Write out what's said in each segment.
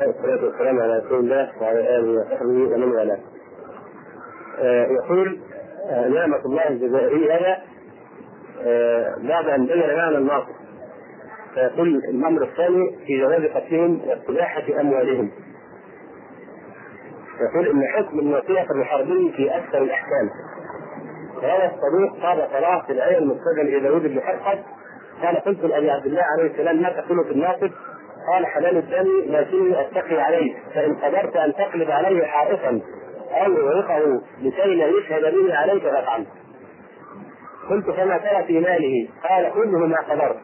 والصلاة والسلام على رسول الله وعلى آله وصحبه ومن والاه. آه يقول آه نعمة الله الجزائري هذا آه بعد أن بين معنى الناصر فيقول الأمر الثاني في جواز قتلهم واستباحة أموالهم. يقول إن حكم النصيحة المحاربين في أكثر الأحكام. هذا الصديق قال صلاح في الآية المستجل إلى داوود بن حرقد قال قلت لأبي عبد الله عليه السلام ما تقول في الناصب قال حلال الدم لكني أتقي عليه فإن قدرت أن تقلب عليه حائطا أو يغرقه لكي لا يشهد به عليك فافعل. قلت فما ترى في ماله؟ قال كله ما قدرت.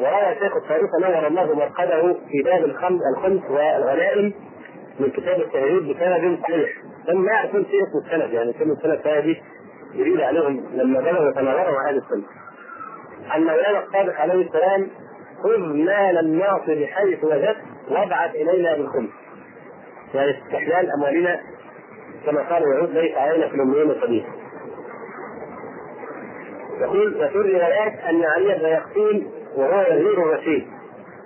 وروى شيخ الطريق نور الله مرقده في باب الخمس والغنائم من كتاب التهريب بسند صحيح. لم لا يكون في اسم السند يعني كلمه السند هذه يريد عليهم لما بلغوا وتناظروا مع أهل السنة. أن مولانا الصادق عليه السلام خذ مال الناصر حيث وجدت وابعث إلينا بالخمس. يعني استحلال أموالنا كما قال اليهود ليس علينا في الاميين سبيل. يقول وفي الروايات أن علي بن يقتيل وهو وزير رشيد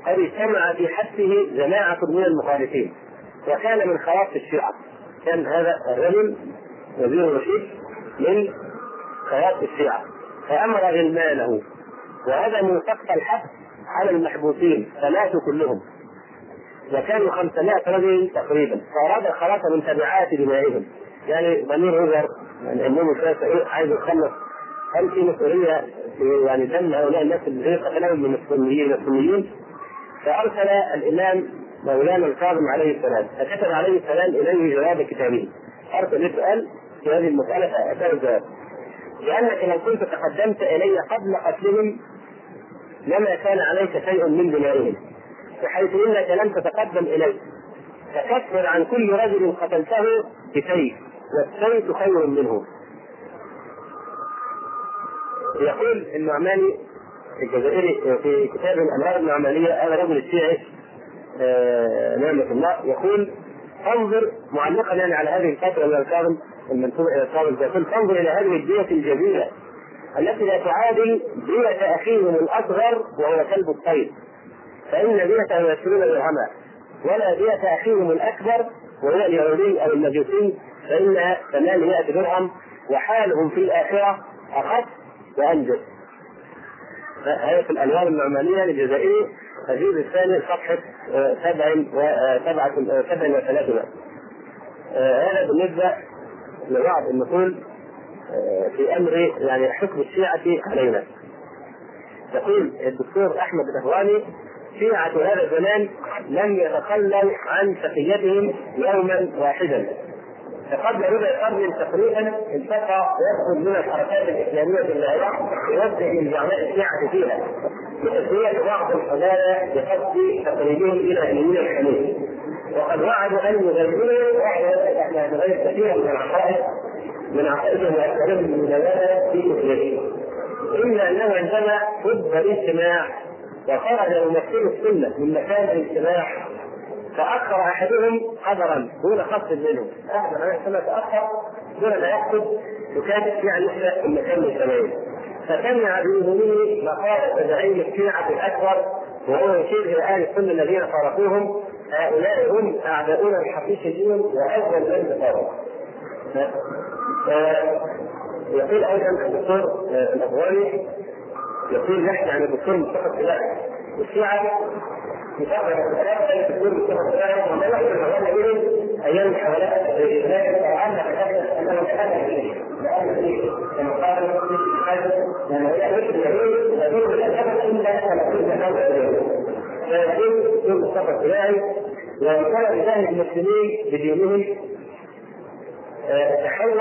قد اجتمع في حبسه جماعة من المخالفين وكان من خواص الشيعة كان هذا الرجل وزير رشيد من خواص الشيعة فأمر غلمانه وهدموا سقف الحبس على المحبوسين فماتوا كلهم. وكانوا 500 رجل تقريبا. فأراد الخلاص من تبعات دمائهم. يعني ضمير عذر يعني الامام الشافعي عايز يخلص. هل في مسؤولية يعني دم هؤلاء الناس اللي قتلهم من السنيين؟ السنيين؟ فأرسل الإمام مولانا الكاظم عليه السلام. فكتب عليه السلام إليه جواب كتابه. أرسل يسأل في هذه المسألة فأتاه الجواب. لأنك لو كنت تقدمت إلي قبل قتلهم لما كان عليك شيء من دمائهم بحيث إنك لم تتقدم إليه. فكفر عن كل رجل قتلته بسيف والسيف خير منه. يقول النعماني الجزائري في كتاب الأمراض النعمانية هذا رجل الشيعي آه نعمة الله يقول انظر معلقا يعني على هذه الفترة من الكاظم المنسوبة إلى الكاظم يقول انظر إلى هذه الدية الجميلة التي لا تعادل دية أخيهم الأصغر وهو كلب الطير. فإن ديته يسرون درهما ولا دية أخيهم الأكبر وهو اليهودي أو المجوسي فإنها ثمانمائة درهم وحالهم في الآخرة أخف وأنجز. هذه في الأنوار النعمانية للجزائري الجزء الثاني صفحة سبع وسبعة سبع وثلاثون. هذا بالنسبة لبعض النقول في أمر يعني حكم الشيعة علينا. يقول الدكتور أحمد الأهواني شيعة هذا الزمان لم يتخلوا عن تقيتهم يوما واحدا. فقبل ربع قرن تقريبا التقى يدخل من الحركات الإسلامية في العراق يوجه من زعماء الشيعة فيها لتسوية بعض القضايا بقصد تقريبهم إلى ديننا الحنيف. وقد وعدوا أن يغيروا إحنا نغير كثيرا من العقائد من عقائدهم وافكارهم المدونه في كتبهم إلا أنه عندما فض الاجتماع وخرج ممثل السنة من مكان الاجتماع تاخر أحدهم حذرا دون قصد منه. احد السنة تاخر دون ما يقصد وكانت يعني في المكان الاجتماعي فسمع باذنه مقالة زعيم الشيعة الأكبر وهو يشير إلى أهل السنة الذين فارقوهم هؤلاء هم أعداؤنا الحقيقيون وأول من تفارقوا. يقول أيضا الدكتور الافغاني يقول نحن عن الدكتور مصطفى السلاح الشيعة مصطفى السلاح الدكتور مصطفى السلاح وما أيام كان فيقول الدكتور مصطفى يجاهد المسلمين تحول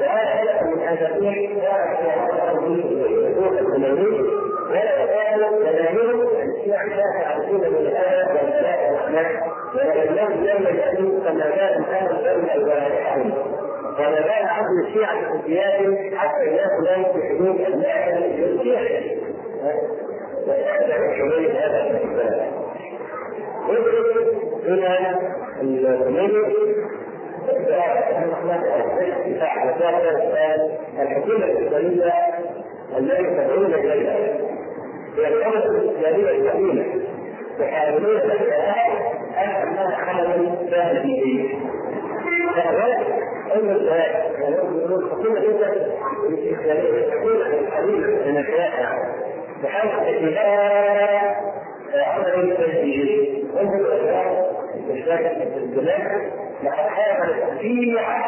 وهذا من اساسيات ولا يزال مذاهبهم الشيعة يعرفون من هذا والباء والرحمن ولأنهم لم يجدوا كما جاء الآن الدولة الواحدة وما زال عبد الشيعة خفيات حتى لا يتخذون أبناء الشيعة حميد هذا الحكومة الإسلامية التي تدعون إليها هي الحكومة الإسلامية القديمة يحاولون الإعلام أنها عمل فاسد أن الحكومة الإسلامية الحكومة القديمة من الشائع بحيث اتباع عمل تسجيلي انظر إلى البلاد لقد حاول التشريع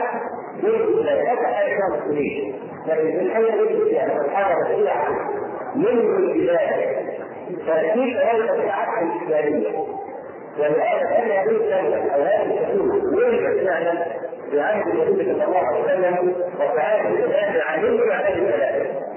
منذ لا حاجة المسلمين لكن في الحقيقة يجب ان حاول الشيعه منذ البدايه فكيف هذه الشعب الاسلاميه ولهذا كان هذه الدولة أو هذه فعلا في عهد النبي صلى الله عليه وسلم وفي عهد الاسلام عليه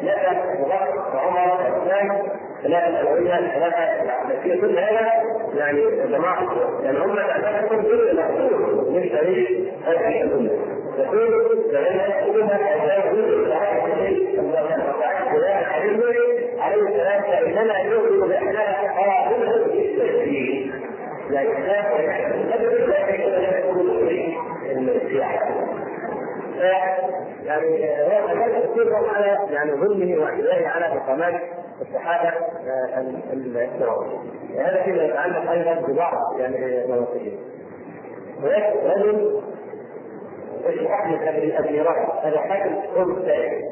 لك ابو بكر وعمر وعثمان ثلاثة الأولية ثلاثة العباسية كل هذا يعني جماعة يعني هم تعتبرهم جزء مقصود من تاريخ هذه الأمة يقول لأن الأمة كانت جزء عليه السلام فإنما يؤمن بأنها قابلة للتسليم يعني يعني هو على يعني ظلمه واعتدائه على مقامات الصحابة الكرام هذا فيما يتعلق أيضا ببعض يعني هناك رجل اسمه احمد ابي راشد هذا حاكم قوم السائل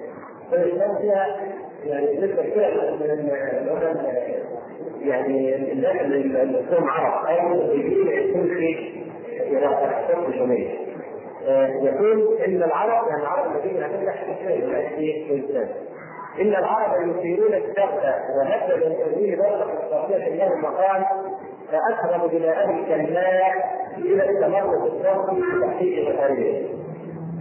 فالإسلام فيها يعني نسبه كثيره من يعني الناس اللي هم عرب أو يجيب يكون في الحكم الشمالي يقول إن العرب يعني العرب الذين هتفتح في الإسلام. إن العرب يثيرون السبت وهدد من تنزيل بلغه الصافيه انهم مقال فاكرم بناءهم كالماء إلى التمرد الصافي في تحقيق مخارجهم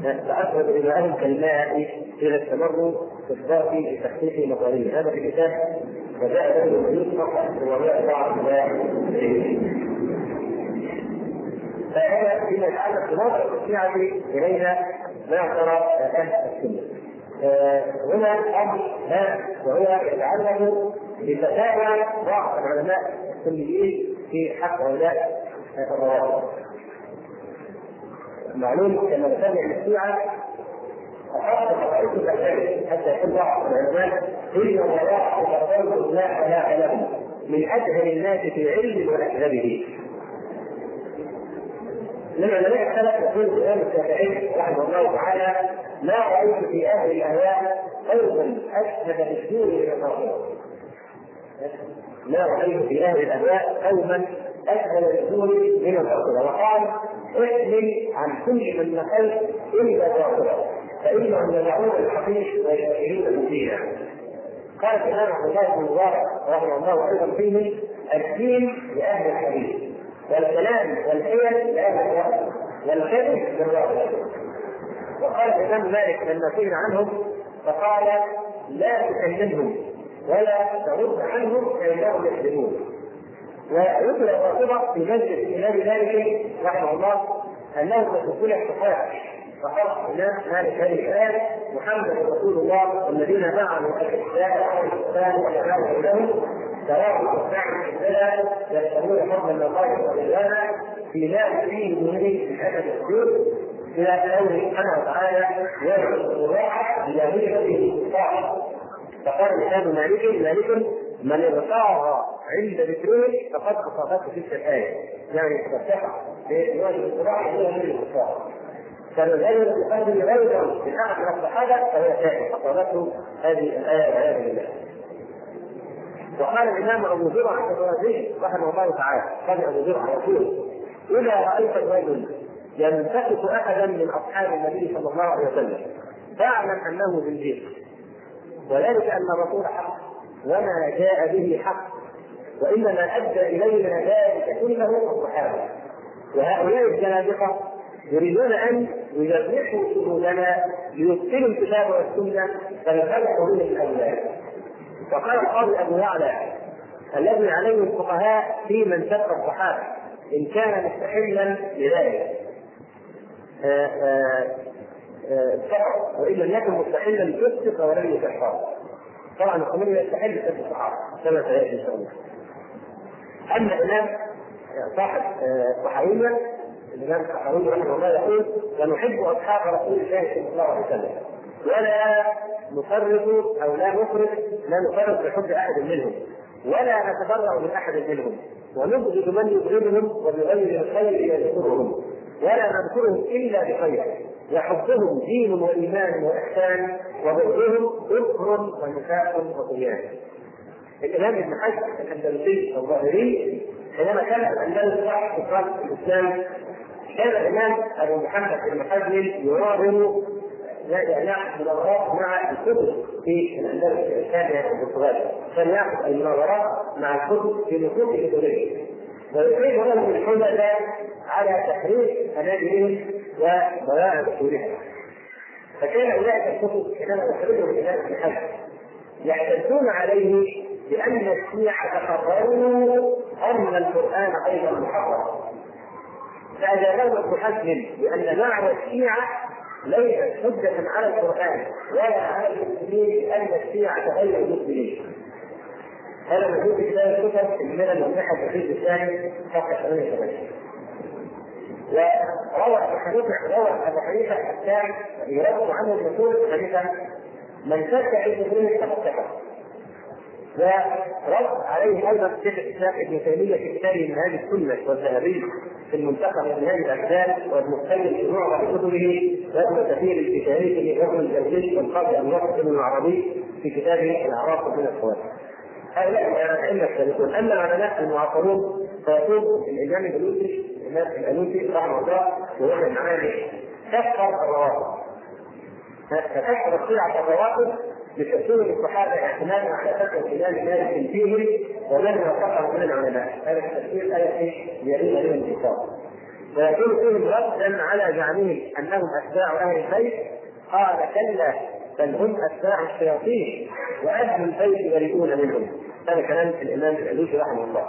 فأخرج بناءهم كالماء إلى التمرد في تحقيق مخارجهم هذا في كتاب وجاء له يطلق و104 فهذا فيما يتعلق بنظره الشيعه إلينا ما ترى أهل السنة. هنا أمر هام وهو يتعلق بفتاوى بعض العلماء السنيين في حق هؤلاء الروابط. معلوم كما نتابع الشيعه أخذ رئيس الأحزاب حتى يكون بعض العلماء إن وراء تفاوت لا حياء من أجهل الناس في علم وأكذبه من علماء السلف يقول الامام الشافعي رحمه الله تعالى ما رأيت في أهل الأهواء قوما أشهد بالدين من الباطل ما رأيت في أهل الأهواء قوما أشهد بالدين من الباطل وقال احمل عن كل من نقلت الا باطلا فإنهم يدعون الحقيق ويشاهدون فيها قال الإمام عبد الله بن مبارك رحمه الله أيضا فيه الدين لأهل الحديث. والكلام والحيل لأهل الوقت والكذب للرأي وقال الإمام مالك لما سئل عنهم فقال لا تكلمهم ولا ترد عنهم فإنهم يكذبون. ويذكر الرافضة في مجلس الإمام مالك رحمه الله أنه قد ابتلع الصحابة فقال الإمام مالك هذه الآية محمد رسول الله والذين معه على الإسلام والإسلام لهم سواء الساعة الثلاث يشترون من الله ورضوانا في لا فيه من أسد السجود إلى قوله سبحانه وتعالى يرزق الراحة بجاهليته الصالح فقال الإمام مالك مالك من ابتغى عند ذكره فقد أصابته تلك الآية. يعني تفتح بواجب الصراحة إلى من الكفار فالذي يقدم غيرا من أحد الصحابة فهو كافر أصابته هذه الآية والعياذ بالله وقال الإمام أبو زرعه الرازي رحمه الله تعالى قال أبو زرعه يقول إذا رأيت الرجل ينتقص احدا من أصحاب النبي صلى الله عليه وسلم فاعلم أنه زنديق وذلك أن الرسول حق وما جاء به حق وإنما أدى إلينا ذلك كله الصحابة وهؤلاء الزنادقة يريدون أن يجرحوا شهودنا ليبطلوا الكتاب والسنة فيفرحوا به الأولاد. وقال القاضي أبو يعلى الذي عليه الفقهاء في من سب الصحابة إن كان مستحلا لذلك. السفر وإن لم يكن مستحلا للفسق ولم يكفر طبعا الخميني يستحل فسق الصحابه كما سيأتي إن شاء الله. أما الإمام صاحب الصحويه الإمام الصحوي رحمه الله يقول ونحب أصحاب رسول الله صلى الله عليه وسلم. ولا نفرط أو لا نفرط لا نفرط في حب أحد منهم ولا نتبرأ من أحد منهم ونبغض من يبغضهم وبغير الخير يذكرهم ولا نذكرهم إلا بخير وحبهم دين وإيمان وإحسان وبغضهم كفر ونفاق وطغيان. الإمام ابن حزم الأندلسي الظاهري حينما كان الأندلس صاحب الإسلام كان الإمام أبو محمد بن حزم يراهن ياخذ مناظرات مع الكتب في الأندلس الثانية البرتغال كان ياخذ المناظرات مع الكتب في نصوص كتبه ويقيم لهم الحجج على تحريف اناجهم وضياع اصولها فكان اولئك الكتب حينما يخرجهم إلى الحج يعتدون عليه بأن الشيعة قرروا أن القرآن أيضا محرم. فاجابهم ابن حزم بأن معنى الشيعة ليست حجة على القرآن ولا على المسلمين أن الشيعة غير المسلمين. هذا موجود في كتاب الكتب الملل المصحة في الجزء الثاني صفحة 88. وروى أبو حنيفة روى أبو حنيفة الحكام يرد عنه الرسول حديثا من شك في مسلم فقد كفر. ورد عليه أيضا شيخ الاسلام ابن تيمية في كتابه منهاج السنة والذهبي في المنتخب من هذه الاحداث والمختلف في معظم كتبه وابن كثير في تاريخه وابن الجوزي والقاضي ابو بكر بن العربي في كتابه الأعراف من الخوارج. هؤلاء الأئمة السابقون أما العلماء المعاصرون فيقول الامام الالوسي الإمام الالوسي رحمه الله وهو من عالم كفر الروافض فكفر الشيعه الروافض الصحابة اعتمادا على فتوى الإمام مالك فيهم ومن وافقه من العلماء، هذا التفسير آية يليق به الانتصار. ويكون فيهم ردا على زعمهم أنهم أتباع أهل البيت قال كلا بل هم أتباع الشياطين وأهل البيت بريئون منهم. هذا كلام الإمام الألوسي رحمه الله.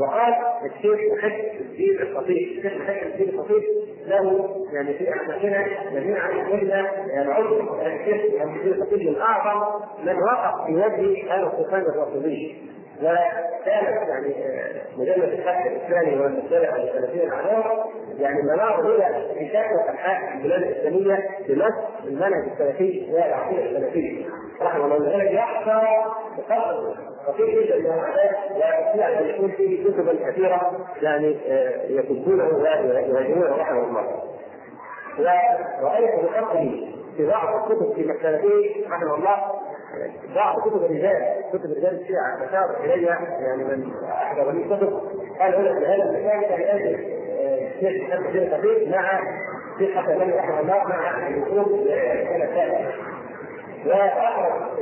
وقال الشيخ محب الدين الخطيب، الشيخ محب الدين الخطيب له يعني في احداثنا جميعا قلنا العضو الشيخ الدين الخطيب من اعظم من وقف في وجه هذا الطوفان الرافضي. وكانت يعني مجلة الفتح الإسلامي والمسألة السلفية العلامة يعني منار في شتى أنحاء البلاد الإسلامية بنفس المنهج السلفي والعقيدة السلفية. رحمه الله. ولذلك يحصى بقدر ويستطيع ان يكون فيه كتبا كثيرة يعني يكتبونه ويهاجمونه رحمه الله. ورأيت بخطه في بعض الكتب في مكتبته رحمه الله بعض كتب الرجال كتب رجال الشيعة أشار إلي يعني من أحد ولي كتب قال هنا هذا المكان كان يأتي الشيخ محمد بن خفيف مع الشيخ حسن بن رحمه الله مع الكتب السنة الثالثة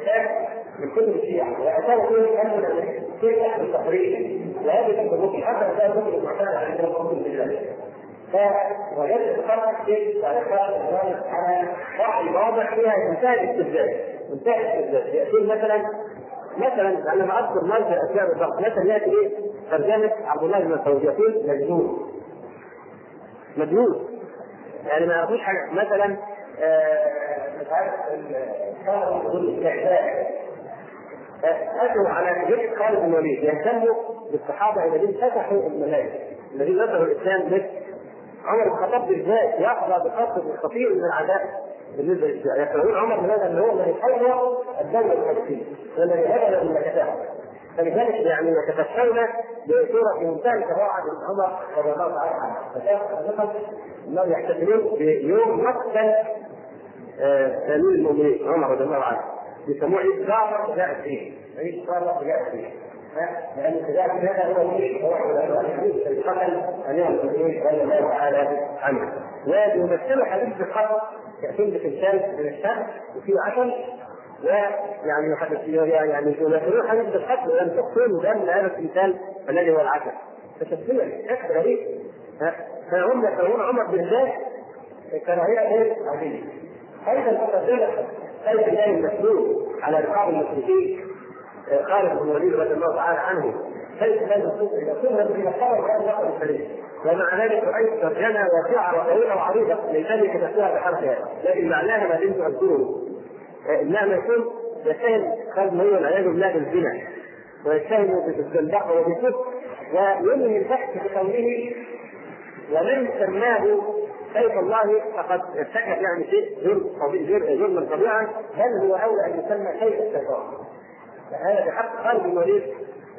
كتاب من كتب الشيعة وأشار فيه أن كيف يحدث التقرير وهذه الكتب حتى كان كتب المعتمدة عندنا كتب بالله فوجدت فرق في تعليقات على بعض المواضع فيها منتهى الاستبداد منتهى الاستبداد يأتي مثلا مثلا أنا ما اذكر مرجع اشياء بالضبط مثلا ياتي إيه ترجمه عبد الله بن مسعود يقول مجنون مجنون يعني ما يعرفوش حاجة مثلا مش عارف يقول الاستعداد أتوا على جيش خالد بن الوليد يهتموا بالصحابة الذين فتحوا الملاذ الذين نصروا الإسلام مثل عمر بن الخطاب بالذات يحظى بخط خطير من العداء بالنسبة للشيعة يقولون عمر بن هذا هو الذي حول الدولة الفلسطينية. والذي هدد المكتاب فلذلك يعني يتفكرون بصورة في منتهى الكراهة من عمر رضي الله تعالى عنه. فكان انهم يحتفلون بيوم مقتل امير المؤمنين عمر رضي الله عنه. يسموه عيد غابر رجاء الدين. عيد غابر رجاء الدين. رجاء الدين هذا هو الحديث الذي قتل امير المؤمنين رضي الله تعالى عنه. ويمثل حديث الخطر يأتون بتمثال من الشمس وفيه عسل ويعني يعني يمثلون حديث القتل ولم تقتلوا دم هذا التمثال الذي هو العسل فتشبيه شكل غريب. فهم يكرهون عمر بالذات كراهيه غير عاديه أيضا تقدمت سيد الله المسلول على رقاب المشركين. خالد بن الوليد رضي الله تعالى عنه. سيد الله المسلول إذا كنا كان وقت الخليل ومع ذلك رايت ترجمه واسعه وطويله وعريضة لذلك كتبتها بحرفها. لكن معناها ما زلت اذكره انما يكون يتهم مهي والعياذ بالله بالزنا. ويتهم بالزندقه وبالكفر وينهي البحث بقوله ومن سماه سيف الله فقد ارتكب يعني شيء جرما طبيعا بل هو أولى أن يسمى سيف الشيطان. هذا بحق خالد بن الوليد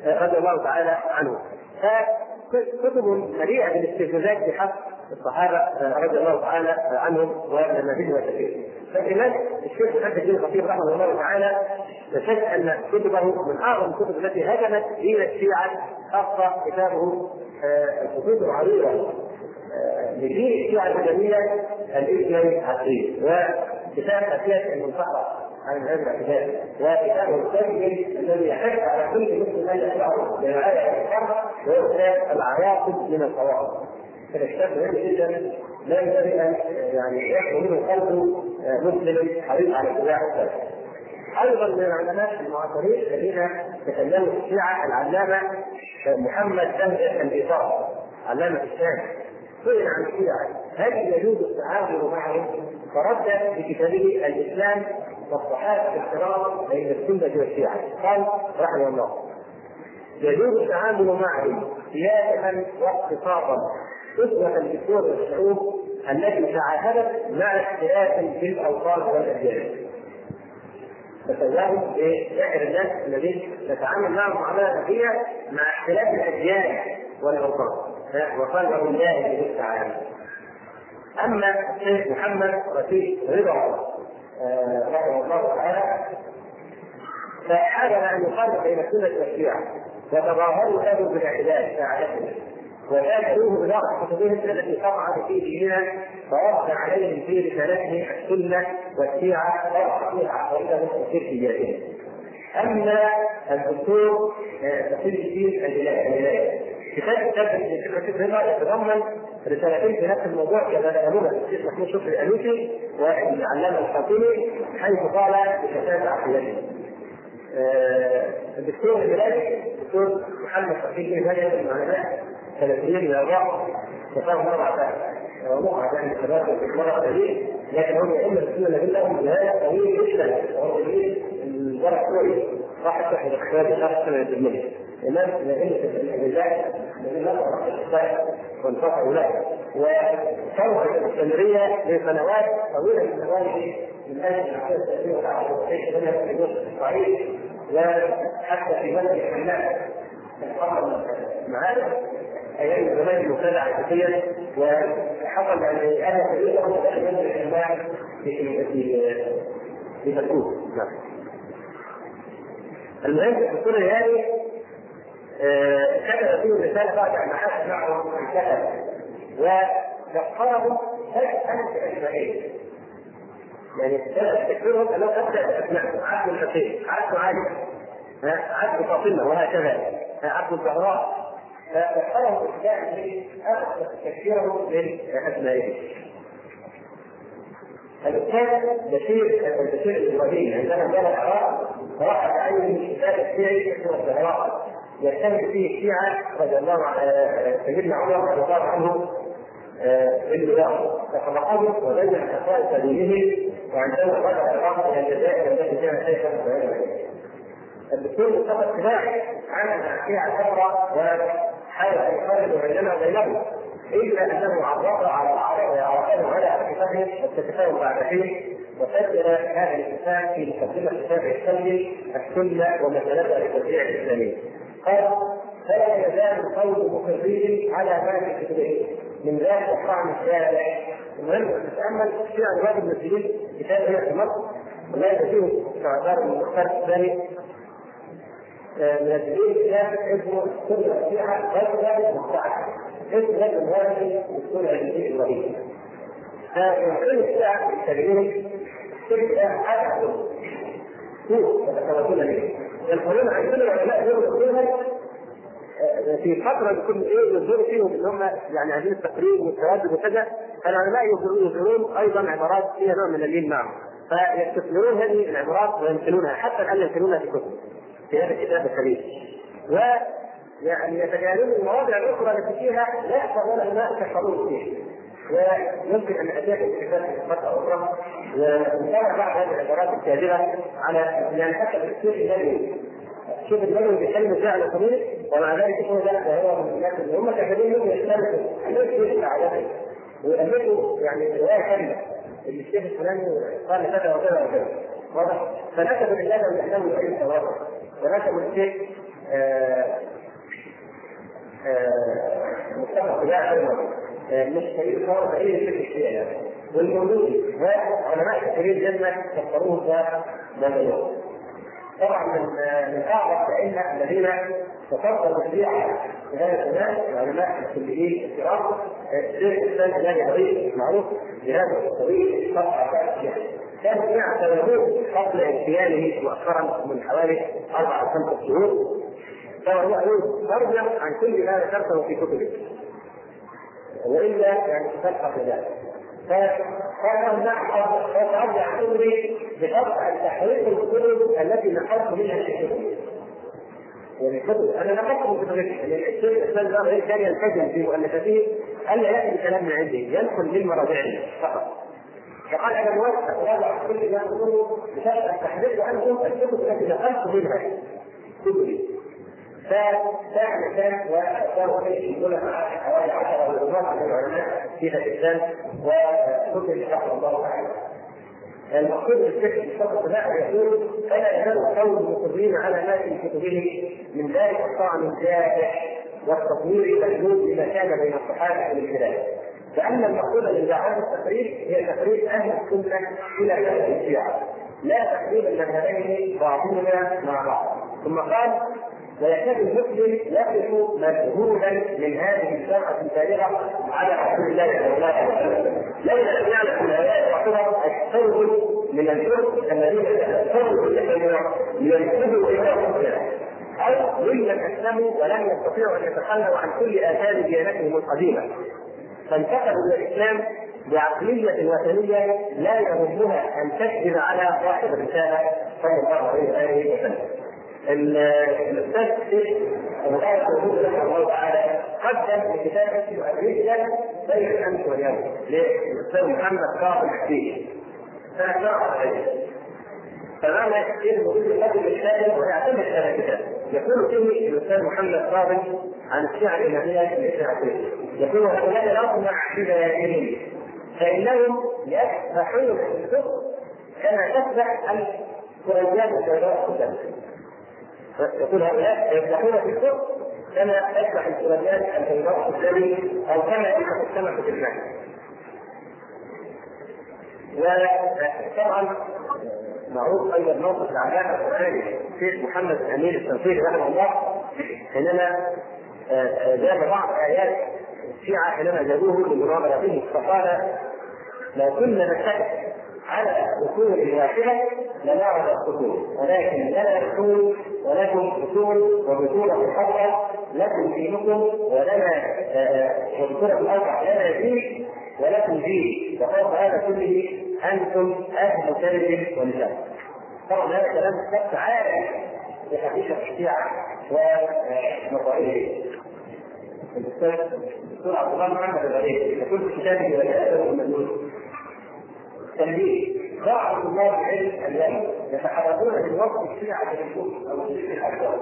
رضي الله تعالى عنه. فكتب مليئه بالاستفزازات بحق الصحابة رضي الله تعالى عنهم ونماذجهم الكثير فالإمام الشيخ محمد الدين الخطيب رحمه الله تعالى يشهد أن كتبه من أعظم الكتب التي هجمت دين الشيعة خاصة كتابه الخطوط العريضة. لدين الشيعه الاسلاميه الاثني عشرين وكتاب اسياس المنصحه عن هذا الاعتدال وكتابه الثاني الذي يحث على كل مسلم أن يشعر الحرب وهو كتاب العواقب من الصواب هذا كتاب مهم جدا لا ينبغي أن يعني يخلو منه قلب مسلم حريص على اتباع السلف. أيضا من العلماء المعاصرين الذين تكلموا في الشيعة العلامة محمد بهجه الايصال علامة الشام سئل عن الشيعه هل يجوز التعامل معهم فرد في كتابه الإسلام والصحابة الكرام بين السنة والشيعة؟ قال رحمه الله. يجوز التعامل معهم سياسه واقتصادا أسوة للدول والشعوب التي تعهدت مع اختلاف في الأوطان والأديان. فتجاوز سائر الناس الذين نتعامل معهم معاملة أخية مع اختلاف الأديان والأوطان وقال له الله بالتعامل. أما الشيخ محمد رشيد رضا رحمه الله تعالى فحاول أن يفرق بين السنة والشيعة وتظاهروا له بالاعتدال ساعدته وكانوا بنقص كتبهم التي طبعت في ديننا فرد عليهم في رسالته السنة والشيعة ورد فيها عقيدتهم وشركياتهم. أما الدكتور تقي الدين الولايه كتاب كتاب الرضا يتضمن رسالتين في نفس الموضوع كما نقلوها الشيخ محمود شكري الألوسي والعلامه الخاطبي حيث قال بكتاب عقيدته. الدكتور الهلالي الدكتور محمد الدين هذا من العلماء سلفيين إلى الرأس وكان مرة موضوع عن الشباب في مرة قليل لكن هم يئن السنة الذين لهم جهاد طويل جدا وهو الورق كويس راح يفتح الاختيار بخمس سنة الإمام لأن الرجال الذين نقرأ الصحيح وانتصروا له وكانت الاستمرارية لسنوات طويلة من الزمان من الجزء الصحيح وحتى في مدى الحملات معانا أيام زمان المبتدع الاساسيه وحصل ان أنا كبير له من الاجتماع في في في نعم المهم الدكتور الهاني كتب فيه رساله بعد أن حدث معه الكتب وذكرهم ألف أسمائين يعني تكفيرهم انه ابدا اسماء عبد الحسين عبد علي عبد فاطمة وهكذا. عبد الزهراء. فذكره الإسلام أخذ تكفيره من اسمائه الأستاذ بشير بشير الابراهيمي عندما كان العراق راح تعين كتاب الشيعي اسمه الزهراء. يجتمع فيه الشيعة رضي الله عن سيدنا عمر رضي الله عنه بالرياض فخلقه وبين خصائص دينه وعندما رجع العراق إلى الجزائر التي كانت شيخا الدكتور مصطفى السباعي عمل الشيعة الأخرى وحاول أن يقارن بيننا وبينهم إلا أنه عرض على عرفهم على اتفاقهم والتفاهم بعد حين وسجل هذا الاتفاق في مقدمة كتابه السلمي السنة ومسالتها للتشريع الإسلامي. قال فلا يزال القول مقرين على ما في كتبه من ذلك الطعن الشارع المهم تتأمل في ابواب المسلمين كتاب هنا في مصر. ولا فيه استعداد المختار الثاني من الدين كتاب اسمه سنة الشيعة غير ذلك مستعد اسم غير هذه السنة الدين إبراهيم فيمكن الشيعة التابعين تلك أحد سوء يتكلمون به ينقلون عن كل العلماء يقولون في فترة يكون إيه يظهروا فيهم إن هم يعني عايزين التقريب والتردد وكذا فالعلماء يظهرون أيضا عبارات فيها نوع من اللين معهم. فيستثمرون هذه العبارات ويمكنونها حتى الآن يمكنونها في كتب في هذا الكتاب الكبير يعني يتجاهلون المواضع الأخرى التي فيها لا يحصل ولا ماء كالحضور فيه ويمكن أن أتيك بكتاب فتره أخرى ونتابع بعض هذه العبارات الكاذبة على يعني حتى الشيخ النبوي شوف النبوي بيتكلم فعل طويل ومع ذلك لا ده هو من الناس اللي هم كافرين ممكن يختلفوا ليش يشفع عليه ويألفوا يعني رواية كاملة اللي الشيخ الفلاني قال كذا وكذا وكذا. واضح؟ فنسبوا لله ان يحتمل اي تواضع ونسبوا الشيخ مصطفى أيضا مش شريك صار بعيد في الشيء يعني والموجود علماء كثيرين جدا فسروه كمجنون طبعا من من أعظم الأئمة الذين تفضلوا الشيعة في هذا الزمان العلماء الكليين الكرام الشيخ الاسلام الهادي الرئيس معروف بهذا الطريق شرح كان سببوه قبل اغتياله مؤخرا من حوالي أربع أو خمسة شهور. فهو ترجم عن كل ما ذكرته في كتبه. وإلا يعني تلقى في ذلك. فقال نحفظ وترجع امري بقطع تحريف الكتب التي نقلت منها الكتب. يعني كتب أنا نقلت من كتب يعني الشيخ الإسلام ده غير كان يلتزم في مؤلفاته ألا يأتي بكلام من عندي يدخل من مراجعه فقط. فقال أنا موافق وضع كل ما اقوله بشرط التحريف عنكم الكتب التي نقلت منها كتبي ففعل كان وكان يقول حوالي 10 علماء من العلماء في الاسلام وكتب رحمه الله تعالى. المقصود بالفكر الشخص لا يقول فلا يزال القوم مصرين على ما في كتبه من ذلك الطعن الجارح والتطوير المحدود لما كان بين الصحابه والخلاف. فان المقصود من دعوات التقريب هي تقريب أهل السنة إلى أهل الشيعه لا تقريب المذهبين بعضهما مع بعض ثم قال ويكاد المسلم يقف مجهولا من هذه الشرعة البالغة على رسول الله صلى الله عليه وسلم. ليس يعرف الايات تعتبر الثوب من الفرق الذين الثوب من الكبر إلى الكفر أو ممن اسلموا ولم يستطيعوا أن يتخلوا عن كل آثار ديانتهم القديمة. فانتقلوا إلى الإسلام بعقلية وثنية لا يهمها أن تكذب على صاحب الرسالة صلى الله عليه وسلم. الاستاذ الشيخ ابو طالب موجود رحمه الله تعالى قدم اسمه الرجله بين الأمس واليوم. للاستاذ محمد كاظم حسين سنه 47 فمعنى كثير موجود يقدم الكتاب ويعتمد هذا الكتاب. يقول فيه الأستاذ محمد كاظم عن الشيعه الاماميه الشيعتين يقول هؤلاء الاطمع في فانهم يفتحون في الفقه كما تفتح الكريات البيضاء يقول هؤلاء يفتحون في السوق كما يفتح الكريات البيضاء الدمي أو كما يفتح السمك في الماء. وطبعا معروف أيضا موقف العلامه القراني الشيخ محمد أمين التنصيري رحمه الله حينما جاب بعض ايات الشيعة حينما جابوه لمناظره به فقال لو كنا نتحد على أصول واحدة لنعرف الأصول ولكن لنا اصول ولكم أصول وبطولة الحقه لكم دينكم ولنا وبطوله الاربع لنا دين ولكم دين وفوق هذا كله أنتم أهل كذب ونفاق. طبعا هذا كلام شخص عارف بحقيقه الشيعة ومصائبه. الأستاذ الدكتور عبد الله محمد الغريب يقول في كتابه ولا المجنون تنبيه بعض طلاب العلم اليوم يتحركون من وصف الشيعة بالكفر أو الشرك الأكبر.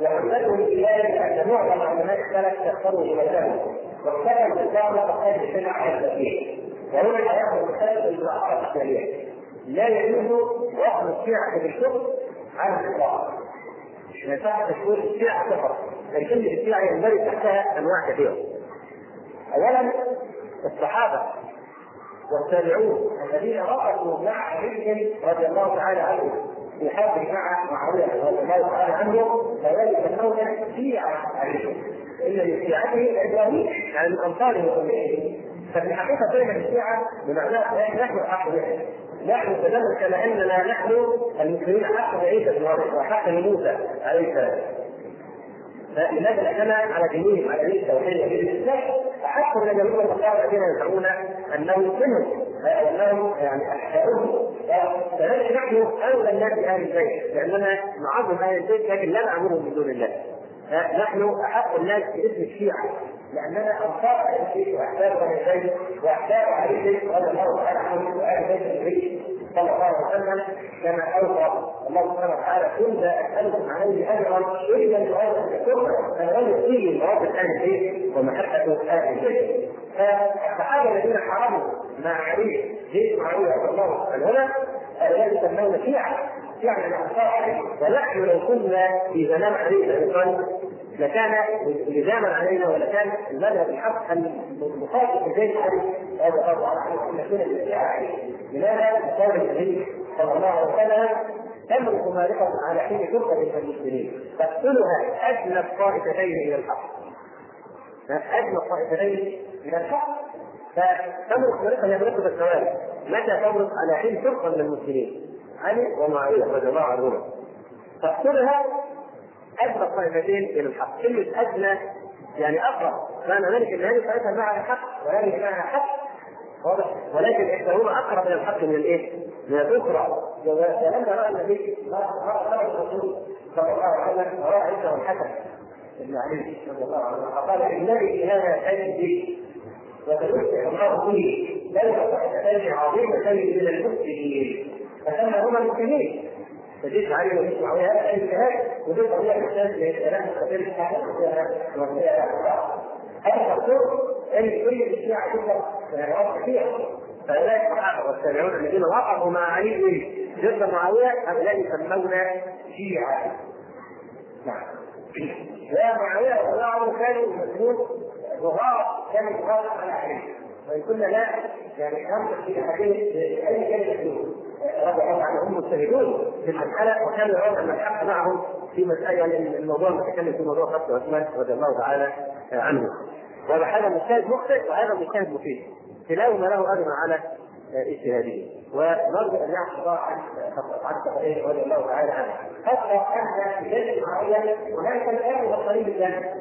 وحجتهم في ذلك ان معظم علماء السلف تختاروا بمكانه واختاروا الاسلام فقد الشرع على التكفير وهنا الحياة المختلفه بالاعراض الاسلاميه لا يجوز وصف الشيعة بالكفر على الإطلاق. مش ينفع تشويه الشيعة فقط. كلمة الشيعة يندرج تحتها أنواع كثيرة. اولا الصحابة. والتابعون الذين وقفوا مع علي رضي الله تعالى عنه في حرب مع معاوية رضي الله تعالى عنه فذلك النوع شيعه عليه إن من شيعته الابراهيم يعني من انصاره ففي الحقيقة دائما الشيعة بمعنى نحن حق نحن تماما كما أننا نحن المسلمين حق عيسى بن مريم وحق موسى عليه السلام. فلماذا اعتمد على دينهم على دين التوحيد حتى من اليهود والنصارى الذين يزعمون انهم أو أنهم يعني احياؤهم فنحن نحن أولى الناس باهل البيت لأننا نعظم أهل البيت لكن لا نعبدهم من دون الله. نحن أحق الناس باسم الشيعة لأننا أنصار أهل البيت واحباب أهل البيت واحباب أهل البيت رضي الله تعالى عنهم واهل بيت صلى الله عليه وسلم كما أوصى الله سبحانه وتعالى لا أسألكم عليه أجرا إلا الشكر أنا رجل فيه مراد أهل البيت ومحبة أهل البيت. فالصحابه الذين حرموا مع علي جيش معاوية رضي الله عنهما هؤلاء يسمون شيعة. شيعة الانصار ونحن لو كنا في زمان علي بن لكان لزاما علينا ولكان المذهب الحق أن نخاطب الجيش علي رضي الله عنه أن نكون بالشيعه لماذا؟ لقول النبي صلى الله عليه وسلم تملك مالكة على حين فرقة من المسلمين. تقتلها أدنى الطائفتين إلى الحق. أدنى الطائفتين إلى الحق. فتملك مالكة هي مرتبة الثوابت متى تملك؟ على حين فرقة من المسلمين. علي ومعاوية. رضي الله عنهما. تقتلها أدنى الطائفتين إلى الحق. كلمة أدنى يعني أقرب كان ذلك أن هذه الطائفة معها حق وهذه معها حق. واضح. ولكن إحداهما أقرب إلى الحق من الإيه؟ من الأخرى. فلما راى النبي رأى الرسول صلى الله عليه وسلم راى عنده الحسن بن علي رضي الله عنه فقال في هذا عندي وسيفتح الله به. بين طائفتين عظيمتين من المسلمين. فسمى المسلمين. فجيت علي وجيت معاويه هذا الاجتهاد وجيت طبيعه الاسلام لثلاث قبائل تحت هذا مقصود ان كل الشيعه يعني كثير فاولئك الصحابه والتابعون الذين وقفوا مع علي ضد معاوية هؤلاء يسمون شيعة. نعم. لا معاوية رضي الله كانوا يسمون رغاة كانوا رغاة على علي. وان كنا لا يعني ننطق في احدهم باي كلمه رضي الله عنهم مجتهدون في المسألة وكانوا يرون أن الحق معهم في مسألة يعني الموضوع نتكلم في موضوع خط عثمان رضي الله تعالى عنه. هذا مجتهد مخطئ وهذا مجتهد مفيد. كلاهما له أجر على اجتهاده. ونرجو أن يعفو الله عن عن رضي الله تعالى عنه. حتى ان في جلد معين هناك الآن بطريق الجنه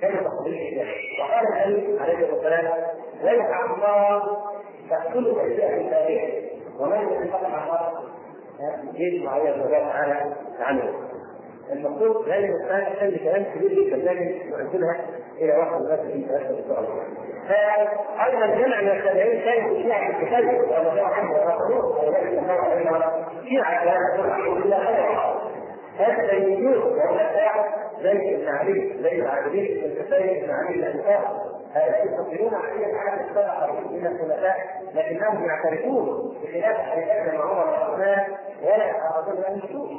كان وقال النبي عليه الصلاة والسلام لا يفعل الله تقتل اشياء التاريخ ومن يتفق الله جيش معين الله تعالى عنه المفروض هذه المسألة كان كلام كبير جدا لكن نؤجلها إلى وقت الناس في ثلاثة إن شاء الله. فأيضا جمع من التابعين كان شيعة التكلم وما جاء عنه الآخرون ولكن الله علينا شيعة لا هذا يجوز وهو زي ابن علي زي العابدين الكفاية ابن علي الأنصار يستطيعون عليه على السبع من الخلفاء لكنهم يعترفون بخلاف مع عمر وعثمان ولا يعتقدون ان يشوف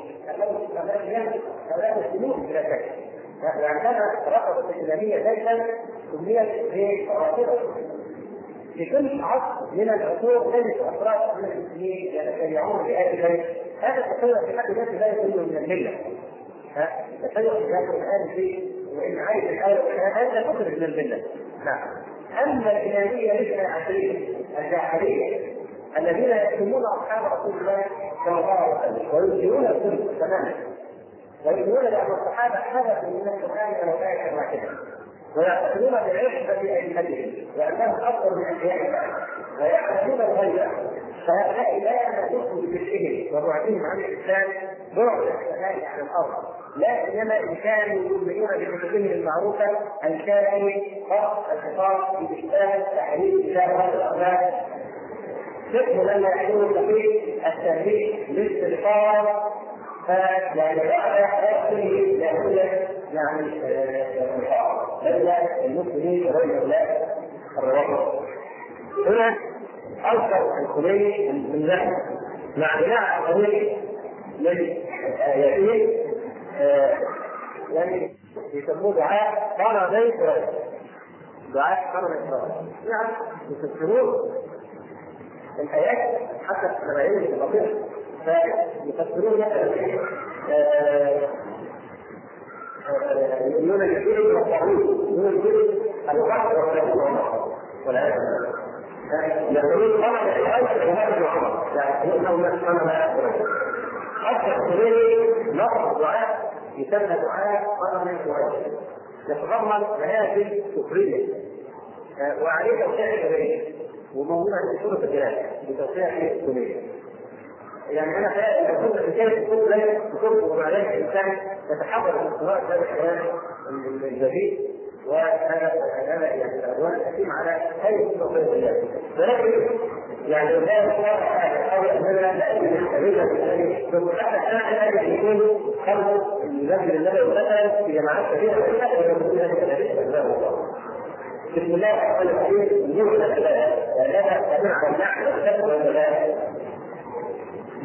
هؤلاء مسلمون بلا شك يعني كان رفض الإسلامية دائما سميت برافضه في كل عصر من العصور تجد أفراد من المسلمين يتشيعون البيت هذا التشيع في حد ذاته لا يكون من الملة. التشيع في داخل آل البيت وإن عايز الآية هذا تخرج من المله نعم. أما الإلهية الاثنى عشرية الجاحلية الذين يكتمون أصحاب رسول الله صلى الله عليه وسلم وينكرون الكذب تماما. ويقولون بأن الصحابة حدثوا من القرآن ولو آية واحدة. ويعتقدون بعصبة أئمتهم وأنهم أفضل من أنبياء الله. ويعلمون الغيب فهؤلاء لا يمسكوا بشركهم وبعدهم عن الإسلام بعد السماء عن الأرض. لا سيما إن كانوا يؤمنون بكتبهم المعروفة أن كانوا فرق الخطاب باشباه تحريف كتاب هذا الاخلاق فقه لما يحلون في التهريج للاستغفار فيعني بعد حياته يقول يعني بدل المسلمين وهؤلاء الروابط هنا اوصل الخميني من ذلك. مع بناء القضية من اياته يعني يسموه دعاء قرن إسرائيل. دعاء قرن إسرائيل. يعني يفسرون الآيات حتى التبعية البسيطة فيفسرون مثلا يؤمنون بالجبل والطاغوت يؤمنون بالجبل البحر والعياذ بالله يقولون قرن إسرائيل وهذا عمر يعني يؤمنون قرن حتى الخميني لفظ دعاء يسمى دعاء قرن قريش يتضمن مآثم كفرية وعليه توسيع الشرعية وموضوع في سورة الجلال بتوسيع السنية يعني أنا كنت في كيف كنت لازم كتب وبعدين الانسان يتحضر من قراءه هذا الكلام الجديد. هذا يعني الادوات الحكيم على توفيق الله ولكن يعني لا يحاول اننا نستفيد من حتى كان الذي يكون خلف المسجد النبوي مثلا في جماعات كثيرة ويكون ذلك بسم الله الرحمن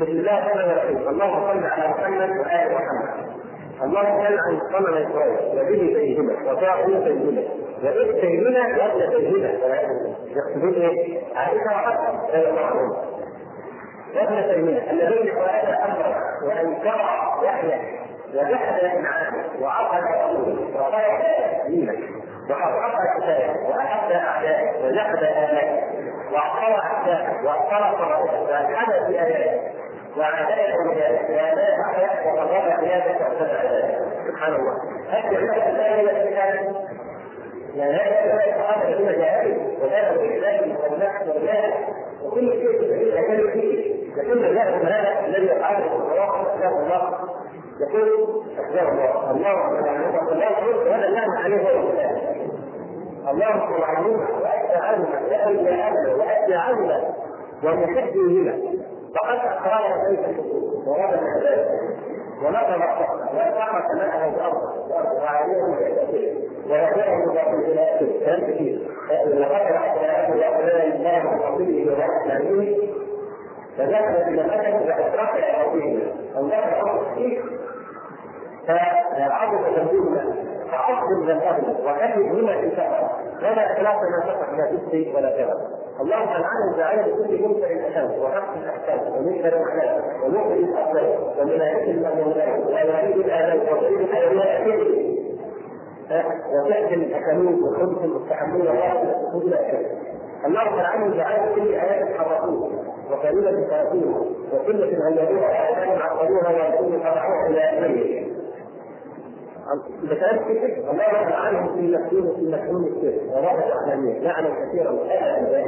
بسم الله الرحمن الرحيم. اللهم صل على محمد وآل محمد. اللهم صل عن صنم اسرائيل وبه سيدنا وطاعه سيدنا وإذ سيدنا وابن سيدنا يقصدون إيه؟ عائشة وحفصة لا يطاعون وابن سيدنا الذين قال أمر وأن شرع يحيى وجحد انعامه وعقل رسوله. وقال دينك وحقق كتابه واحب أعدائه. وجحد اهله واعطى أعدائه. واعطى فرائضه والحد في اياته وعداء اوليائه وعداء احياء وقضاء قياده واعتدى ذلك سبحان الله. جعلت الايه التي يعني هذا الصحابه الذين جاءوا وذهبوا الاسلام والنحو والله وكل شيء كان فيه لكن جاء هذا الذي يفعله الصراحه اسلام الله يقول اسلام الله الله الله يقول هذا اللام عليه هو اللهم صل عليهما واتى عنهما واتى عنهما واتى عنهما ومحبهما فقد اقرار بيت الحقوق ورد العباد ونقل الصحبه واتقى سماءه الأرض وعليهم ورجعه باطل إلى اخره كلام كثير. لقد رأت هؤلاء الله وفضله ورحمته فذهب إلى الاسد واشرق إلى ربه أو ذهب أمر كثير. فعظم تنبيه فأفضل من أهله وكفي بما انتهى ولا إخلاص ما شق لا تبقي ولا كذا. اللهم العنه داعية لكل منكر الأحكام وحق الأحكام ومنكر الأحلام ومؤمن الأحلام ومناهج المأمونات وأنابيب الآلام وطريق الحيوانات وفعل الأكلين وخبز المستحمين وغاية السكوت الأكل اللهم العنه دعاية كل آيات حرقوه وكلمة فاتوه وكلة غيروها وآيات عقلوها وكل فرحوها إلى آخره كتير الله عنهم في مكتوم في مكتوم السر ورغب اعلاميه لعنه كثيرا وابدا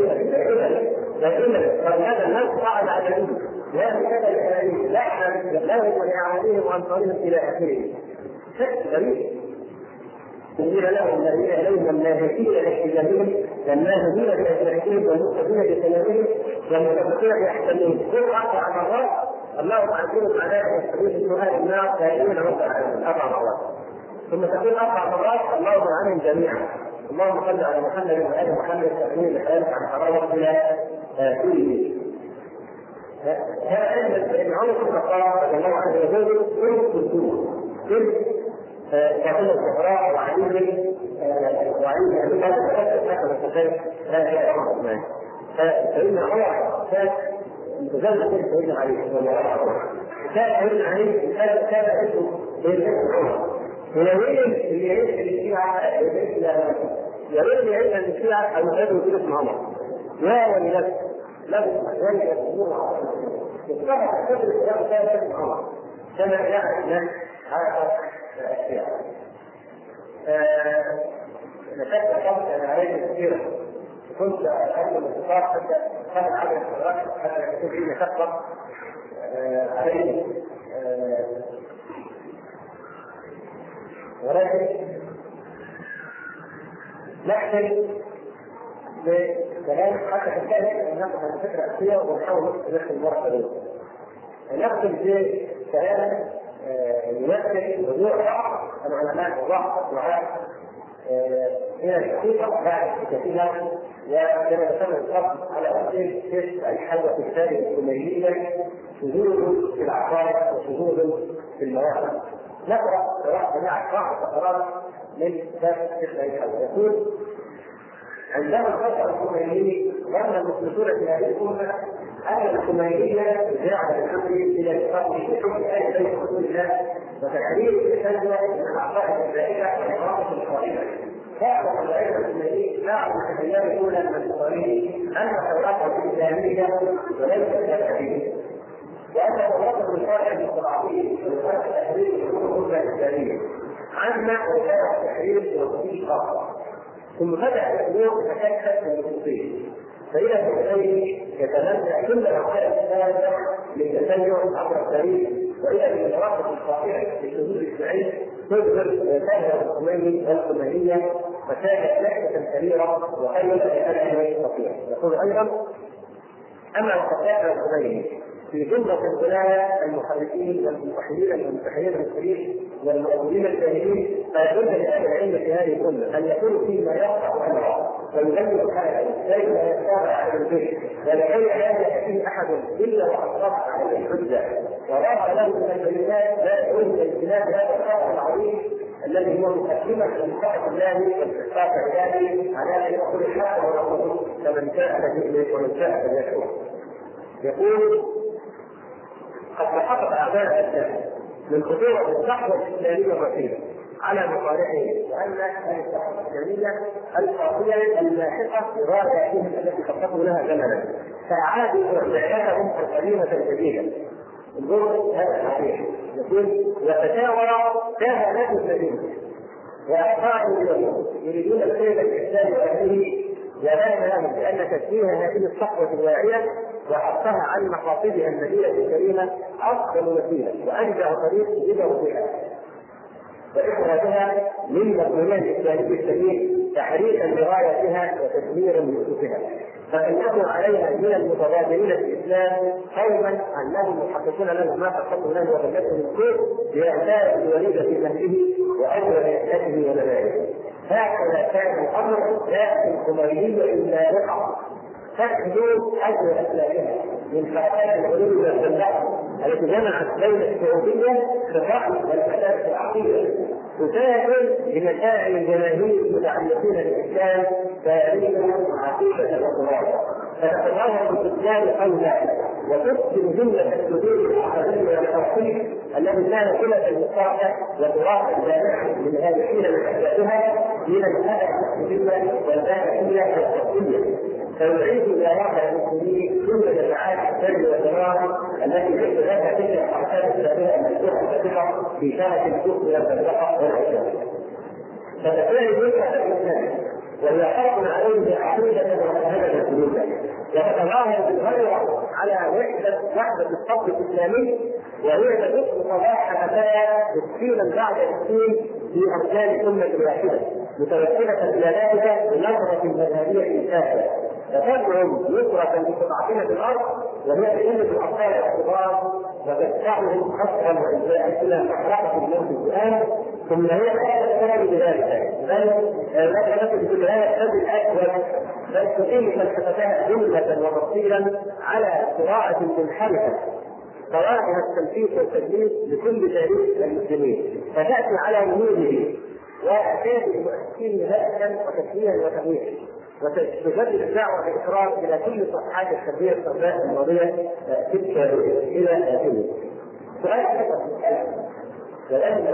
دائما فلهذا الناس قاعد على العلم لا هذا الكلام لعنا لهم ولاعانيهم وانصارهم إلى اخره شك غريب قيل لهم الذين اليهم الناهزين لاحتجاجهم والناهزين باشركهم والمقتدين بكلامهم والمتفقين باحسنهم كل أربع مرات الله يعذبك عذاب الحديث في أهل النار دائما أربع مرات ثم تقول أربع مرات اللهم عنهم جميعا اللهم صل على محمد وال محمد تكون بحياتك عن حرارة إلى كل هذا علم ابن عمر بن الخطاب رضي الله عنه يقول كل كلثوم كل يقول الزهراء وعلي وعلي بن ابي طالب حسب الحسين اله الا الله فسيدنا عمر كان متزوج سيدنا علي رضي الله عنه كان سيدنا علي كان اسمه سيدنا عمر ولوين اللي يعيش في الشيعة يا ريت يعيش في الشيعة أو يخرجوا في اسم عمر يا ولي له ذلك الأمور الصحة تدرس الإسلام كان اسم عمر كما الناس هذا الشيعة نشأت خمسة أنا عليه كثيرا كنت أحب الاتصال حتى كان عدد الصلاة حتى يكون في مشقة عليه ولكن نحتاج لكلام حتى تنتهي أن ناخذ الفكرة الاساسيه ونحاول ندخل المره دي. نختم بكلام يمثل رجوع بعض العلماء وبعض الدعاة إلى الحقيقة بعد كثيرا وكما ذكرنا الفصل على تفسير كيف الحل في كتاب الكميليه شذوذ في العقائد وشذوذ في المواقف نقرأ قراءة جماعة بعض فقرات من كتاب الشيخ الحل يقول عندما خلق الخميني ظن المسلمون في هذه الأمة أن الخمينيه جعل الامر إلى الفقر في حكم أهل بيت رسول الله وتحرير الفتوى من العقائد الزائده والعواطف القائمه فاعلم العلم الخميني بعد الأيام الاولى من الصالحين أن التوراه الإسلامية وليست كالحديث وأن الوطن الفاتح المستضعفين وكان التحرير يكون أمة إسلامية عامة وكان التحرير في وقته خاصة. ثم بدأ الأمور تتكتل في الوقتين فإذا الحسين يتمنى كل الأوقات الثالثة للتشيع عبر التاريخ. وإذا بالمواقف الخاطئة للشذوذ الإسماعيلي تظهر سهل الخميني والخمينية وشاهد نكتة كبيرة وخير لأنه يستطيع يقول أيضا أما الخطائر الخميني في جملة الولاية المحرفين والملحدين والمنتحلين المسلمين والمؤولين الجاهلين فيجوز لأهل العلم في هذه الأمة أن يكونوا فيما يقطع عنه ويغير حاله كيف يتابع على البيت؟ ولكي لا يأتيه أحد إلا وقد رفع عليه الحجة. ورفع له من البينات لا يؤمن باجتناب هذا الخطأ العظيم الذي هو مقدمة لمحبة الله واستحقاق عباده على أن يأخذ الحق ورسوله فمن شاء فليؤمن ومن شاء فليكفر يقول قد تحقق أعداء الإسلام من خطورة الصحوة الإسلامية الرشيده على مصالحه وأن هذه الصحوة الإسلامية القاضية اللاحقه بغاياتهم التي خططوا لها زمنا. فاعادوا رحلتهم القديمه الجديده انظروا هذا الصحيح. يقول وتشاور كهنة المدينة وأتباع اليهود يريدون الخير الإسلام وأهله. وبان لهم بأن تسليم هذه الصحوة الواعية وحثها عن مقاصدها النبيلة الكريمة أفضل وسيلة وأنجع طريق يدعو بها. وإخراجها من مضمونها الإسلامي السليم تحريكا لغايتها وتدميرا لأسسها فإنه علينا من المتبادلين في الإسلام قوما أنهم يحققون له ما حققوا له وغلته من كل بإعداء الوليد في مهده وأجر رئاسته ونبائه هكذا كان الأمر لا الخمينية إلا رقعة تحدث أجر أسلافها من فساد العلوم والفلاحة التي جمعت بين السعودية في الرأي والفساد في العقيدة تساهم بمشاعر الجماهير المتعلقين بالإسلام تاريخا عقيدة الأطراف. فتتظاهر بالإسلام قولا وتسلم جملة السجود العقدية والتوحيد الذي كان صلة المشتركة وتراث الجامعة من الهادفين من أسبابها من الهدف التحليلية والباحثية والتحليلية فيعيد إلى واقع المسلمين كل جماعات الشر والضرار التي ليس لها تلك الحركات السابقه المفتوحه السابقه في شهه الكفر والفلسفه والعصيان. فتكون وجهه الاسلام وهي حرب عليه عقيدة ومذهبا سلوكا وتتظاهر بالغيره على وحدة وحدة الصف الإسلامي وهي تدق صباح خفايا تسكينا بعد تسكين في أركان الأمة واحدة متوكلة إلى ذلك بنظرة مذهبية سافله فتدعم نصرة لقطعتنا في الأرض وهي تقل الأطفال الصغار وتدفعهم خطرا وإجزاء إلى محرقة الموت الآن ثم هي تستند بذلك. بل لا تنفذ بالآية السد الأكبر بل تقيم فلسفتها جملة وتفصيلا على قراءة منحرفة. قواعد التنفيذ والتدليس لكل تاريخ المسلمين فتأتي على وجوده وأتيت بمؤسسين بأسا وتسليما وتغييرا وتجدد الدعوه بالاخراج إلى كل صفحات التربيه التربيه الماضيه تلك إلى اخره. سؤال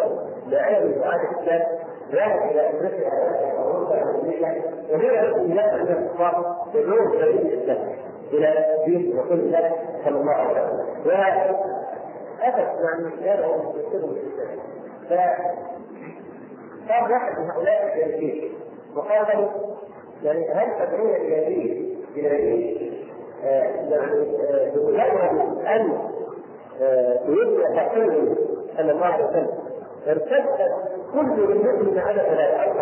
داعيه من دعاه الاسلام ذهب إلى افريقيا اوروبا الامريكيه وهي التي يدخل الكفار بدون سبيل الاسلام إلى دين رسول الله صلى الله عليه وسلم واتت يعني يدعو يسلم الاسلام فصار واحد من هؤلاء الجالسين وقال له يعني هل تدعون إلى دين يعني بمجرد ان يبدا تقول صلى الله عليه ارتدت كل المؤمن على ثلاثة أو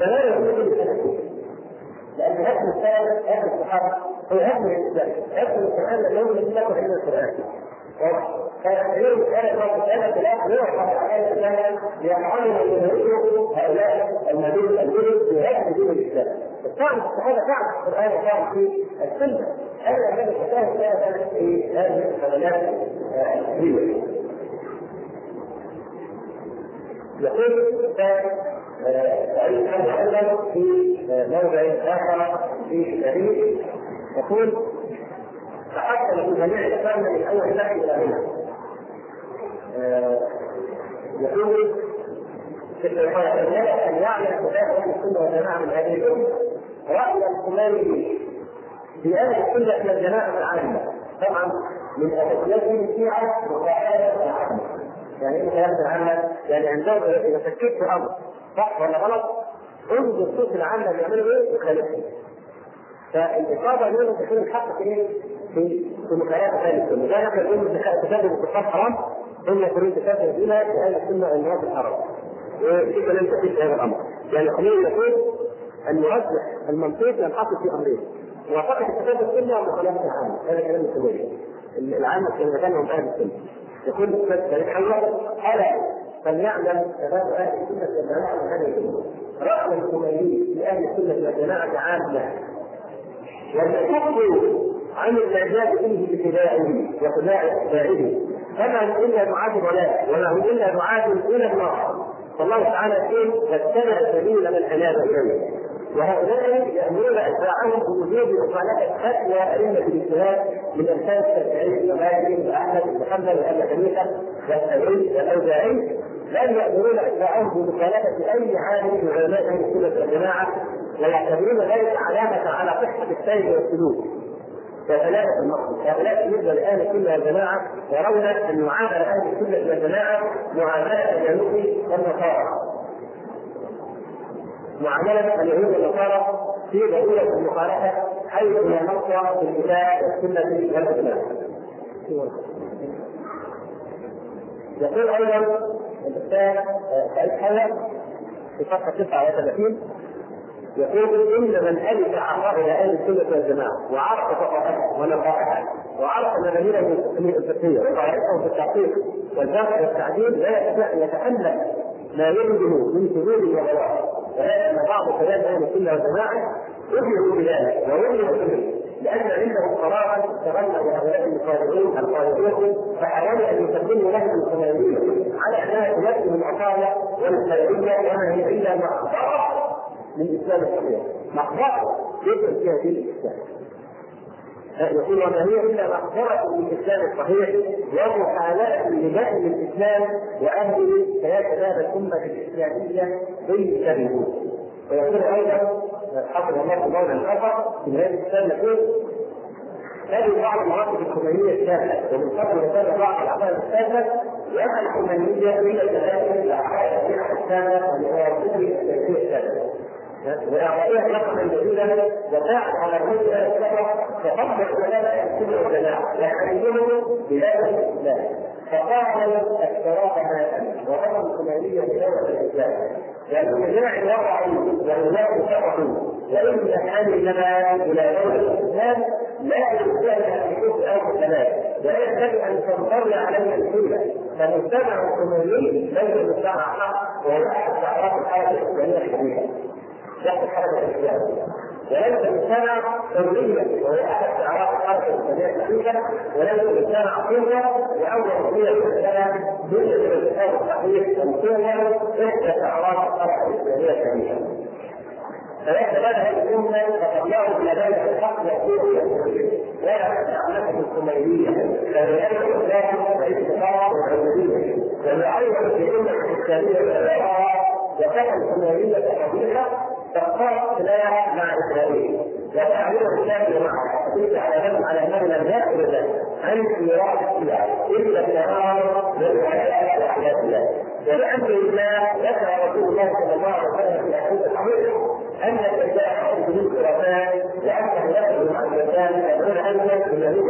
فلا يكون لأن هذا الثالث هذا الصحابة هو هدم الإسلام هدم القرآن لأنه لم يكن عند القرآن فهي مسألة مسألة ثلاث نوع الإسلام يفعلها يمارسه هؤلاء المدينة الجدد بهدم دين الإسلام. الصحابة طعن في القرآن وطعن في السنة. هذا الذي تساهم في هذه الحملات الدينية. يقول سعيد هذا أيضا في موضع آخر في التاريخ يقول تحصل في جميع الاسلام من أول ناحيه إلى هنا يقول ان يعلم كتاب أهل السنة والجماعه من هذه الامه راي الخميني في أهل السنة من الجماعه العامه طبعا من اساسياتهم الشيعه وقاعده العامه يعني إيه كلام العامه؟ يعني عندهم اذا شكيت في أمر صح ولا غلط انظر صوت العامه بيعملوا إيه وخالفهم فالاصابه دول تكون الحق في في في مخالفه أهل السنة، لا نحن نقول تكذب الكفار حرام ثم يكونون تكذب بها في أهل السنة والناس الحرام. كثير في هذا الأمر، يعني خلينا نقول أن نرجح المنطق ينحصر في أمرين. موافقه الكتاب السنة ومخالفتها عامه، هذا كلام السنيه. العامة كلمتان هم أهل السنة. يقول فليحذر الا فليعلم شباب أهل السنة والجماعه من هذه الأمور. راي الخميني لأهل السنة والجماعه عامة والحكم عن الإعجاب به باتباعه واتباع اتباعه فما هم إلا دعاة ضلال وما هم إلا دعاة إلى النار فالله تعالى يقول واتبع سبيل من أناب اليه وهؤلاء يأمرون أتباعهم بوجوب مخالفة فتوى أئمة الاجتهاد من امثال الشافعي ومالك واحمد بن حنبل وأبي حنيفة والثوري والأوزاعي. بل يأمرون أتباعهم بمخالفة أي عالم من علماء أهل السنة والجماعة ويعتبرون ذلك علامة على صحة السير والسلوك. وثلاثة المقصد هؤلاء بالنسبة لأهل السنة والجماعة يرون أن معاملة أهل السنة والجماعة معاملة اليهود والنصارى معاملة اليهود والنصارى في ضرورة المخالفة حيث لا نص في الكتاب والسنة والإسلام. يقول أيضا الأستاذ سعيد حيا في صفحة 39 يقول إن من الف إلى أهل السنة والجماعة وعرف فقهاء ونقائها وعرف مبادئه الفقهية وقواعده في التحقيق والبحث والتعديل لا يستطيع أن يتامل ما يرده من شذوذ وغوائط ولكن بعض كلام أهل السنة والجماعة أبلغوا بذلك وأبلغوا به لأن عندهم قرارا تغلب هؤلاء المخالفين الخالفون فحاولوا أن يقدموا لهم الخمالية على أنها تمثل الأصالة والخيرية وما هي إلا مقبرة من الاسلام الصحيح. مقبرة يدخل فيها دين الإسلام. يقول وما هي إلا مقبرة من الاسلام الصحيح ومحاولة لبدء الإسلام وأهله شباب الأمة الإسلامية انتبهوا ويقول أيضا حفظ الله قولا اخر في هذا الإسلام يقول هذه بعض المواقف الخمينية السابقه ومن قبل رساله بعض الأعمال السابقه لأن الخمينية هي تلاقي الاعمال السابقه ولغايه التاريخ السابق وإعطائها رقما جديدا وساعد على الرجل السفر تطبق كلام السنة والجماعة يعتمدونه بهذا الإسلام فقالوا الصراط ماء ورموا الكمالية بدولة الإسلام لأن الجماعة وقعوا والولاة كفروا وإن الزمان إلى دولة الإسلام لا أن يكون أو الكلام ولا ينبغي أن تنطوي عليه الحيلة فمجتمع الكمالي ليس مجتمع حق وهو أحد أعراف الحياة الإسلامية الحديثة تحت الحركه الاسلاميه وليس مجتمع حرية وهي أحد أعراض الحركه الاسلاميه الحديثه وليس مجتمع قوه لأول الاسلام جزء من الكتاب الصحيح القوه إحدى أعراض الحركه الاسلاميه الحديثه فليس لها الأمة تطلعوا إلى ذلك الحق يقول لا أعلمكم الخمينية فلذلك الإسلام ليس فقط والعبودية ولعل في الأمة الإسلامية الأخرى وكان الخمينية حديثة فقال لا مع اسرائيل وتعبير الشافعي معه حديث على من على لم ياكل ذلك عن ميراث الشيعه الا التناول للحياه واحداث الله ولامر الله ذكر رسول الله صلى الله عليه وسلم في الحديث الصحيح أن الانسان يخرج من خرافات لأنه يخرج مع الانسان يدعون انه النبي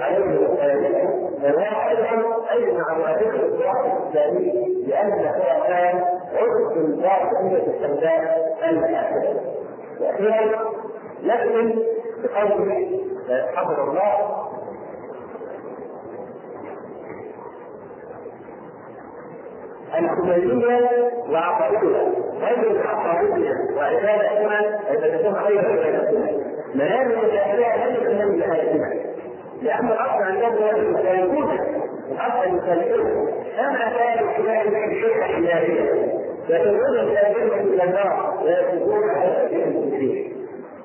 عليه السلام وهو أيضا اجمع موافقه الصراط الاسلامي لأن خرافات عرف الباطنيه السوداء المحاسبه وأخيرا نختم بقوله حفظ الله. الخمينية وعقائدها. هذه العقائدها وعبادتها عبادتها خير عبادتها. منام الجاهلية لم يكن من بحياتها لأن الأصل عندهم لا يكون الأصل المخالفون كما كان في الشركة الإلهية يدعون الكافرين إلى النار ويكذبون على سبيل المسلمين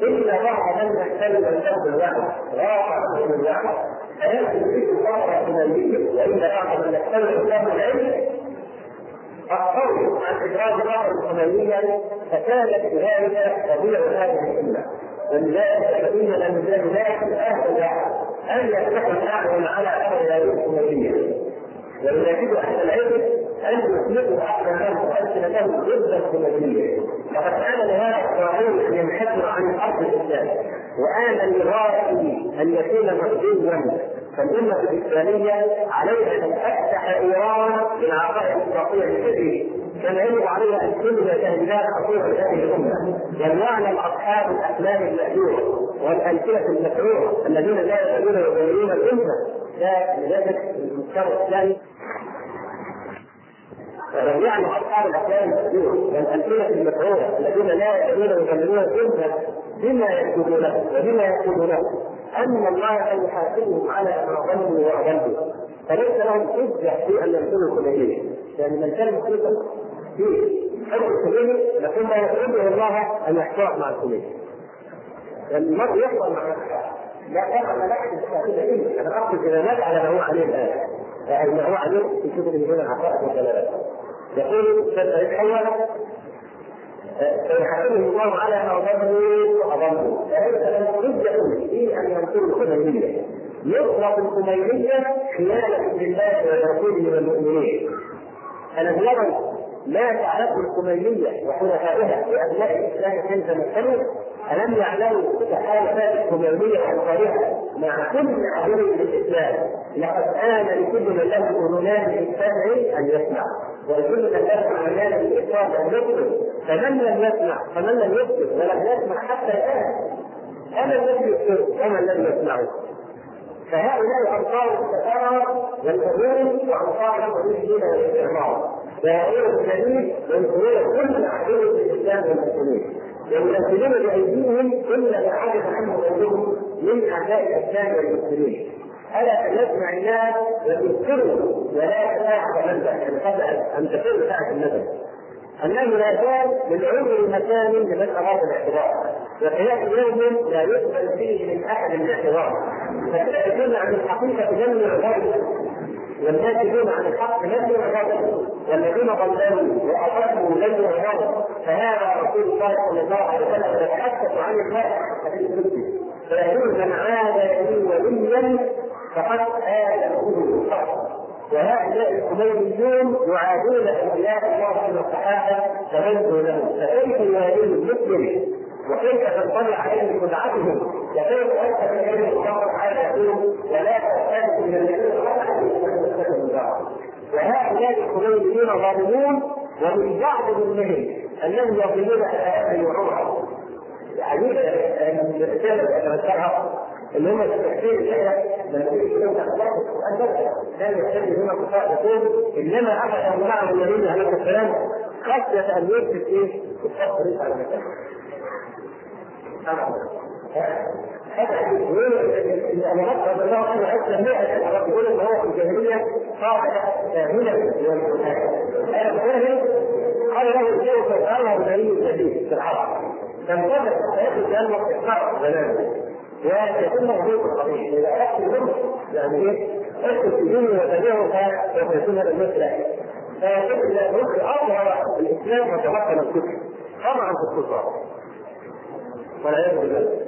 إلا بعض من يحتمل الجهد الوعد راحة من الوعد فيأتي به فترة من وإلا بعض من يحتمل الجهد العلم القول عن إدراك بعض الخمينية فكانت بذلك طبيعة هذه الأمة ولذلك فإن من ذلك أهل أن يتخذ أعلم على أمر هذه الخمينية ولكن أهل العلم أن يطلق احكامه والسنته ضد لقد كان لهذا الطاعون ان ينحدر عن الأرض الإسلام. وآن لغايته أن يكون مخزوزا فالأمة الإسلامية عليها أن تفتح إيران بالعقائد الإطلاقية الكبيرة كما يجب عليها أن تلغي تهديدات خطيرة لهذه الأمة. وليعلم أصحاب الأحلام المأجورة والأمثلة المكروهة الذين لا يزالون يغيرون الأمة. لذلك المجتمع الإسلامي وليعلم أصحاب الأحلام المأجورة والأمثلة المكروهة الذين لا يزالون يغيرون الأمة بما يكتبونه وبما يكتبونه. ان الله يحاسبهم على ما ظنوا واضلوا فليس لهم حجه في ان ينكروا الخمينيه يعني من كان في حب الخميني لكن لا يسعده الله ان يحتاط مع الخميني لأن المرء يحصل مع لا طبعا لا احد الشافعي أنا اقصد اذا على ما هو عليه الان يعني ما هو عليه في كتب من العقائد والدلالات يقول سيد حواء فيحاسبه الله على ما ظنوا واضلوا فليس له حجه في أن ينكروا الخمينيه يطلق الخمينيه خيانة لله ولرسوله والمؤمنين. ألم ما فعلته الخمينية وحلفائها في أبناء الإسلام حين تمثلوا ألم يعلموا تحالفات الخمينية وأنصارها مع كل عدو للإسلام؟ لقد آن لكل من له أذنان للسامع أن يسمع. له أذنان للإبصار أن يبصر فمن لم يسمع فمن لم يبصر ولم يسمع حتى الآن أنا الذي يبصر ومن لم يسمعه فهؤلاء أنصار السفارة والحلول وأنصار المسلمين والاستعمار وهؤلاء الجديد ينصرون كل عدو الإسلام والمسلمين. وينزلون بأيديهم كل ما عجز عنه غيرهم من أعداء الإسلام والمسلمين. ألا تجمع الناس وتذكروا ولا منبع يعني قبل ان تكون ساعه الندم انه لا زال من عمر مكان لمن أراد الاعتراف وقياس يوم لا يقبل فيه من أحد الاعتراف فتأتون عن الحقيقة لم يعترفوا والناتجون عن الحق لم يعترفوا والذين ضللوا واضلوا لم يعترفوا فهذا رسول الله صلى الله عليه وسلم يتحدث عن الله فيقول من عاد لي وليا فقد آذنه وهؤلاء الخمينيون يعادون اولياء الله من الصحابه فمن لهم. فكيف يواليه المسلم؟ وكيف تنطلع عليهم بدعتهم وكيف أنت من الله تعالى يقول ولا تستهزئ من الذين وهؤلاء الخمينيون ظالمون ومن بعض ظلمهم أنهم يظلمون الايات وعمرها عجيب الرساله اللي ذكرها اللي هم تفسير الايه لما تيجي كده اخلاق القران كان هنا انما اخذ معه النبي عليه السلام خشيه ان يثبت إيه؟ الصبر على مكانه. الامارات رضي الله عنها حتى 100 يقول ان هو في الجاهليه قاعد كامله قال له الشيخ فقال النبي النبي في العرب فانتبه فيأتي كأنه اختار زمانه ويكون موجود القضية. إذا أردت منه يعني إيه؟ اكتب في دينه وتبعه فيكون هذا المثل فيكون إذا ممكن أظهر الإسلام وتمكن الكفر. طبعا في الكفار والعياذ بالله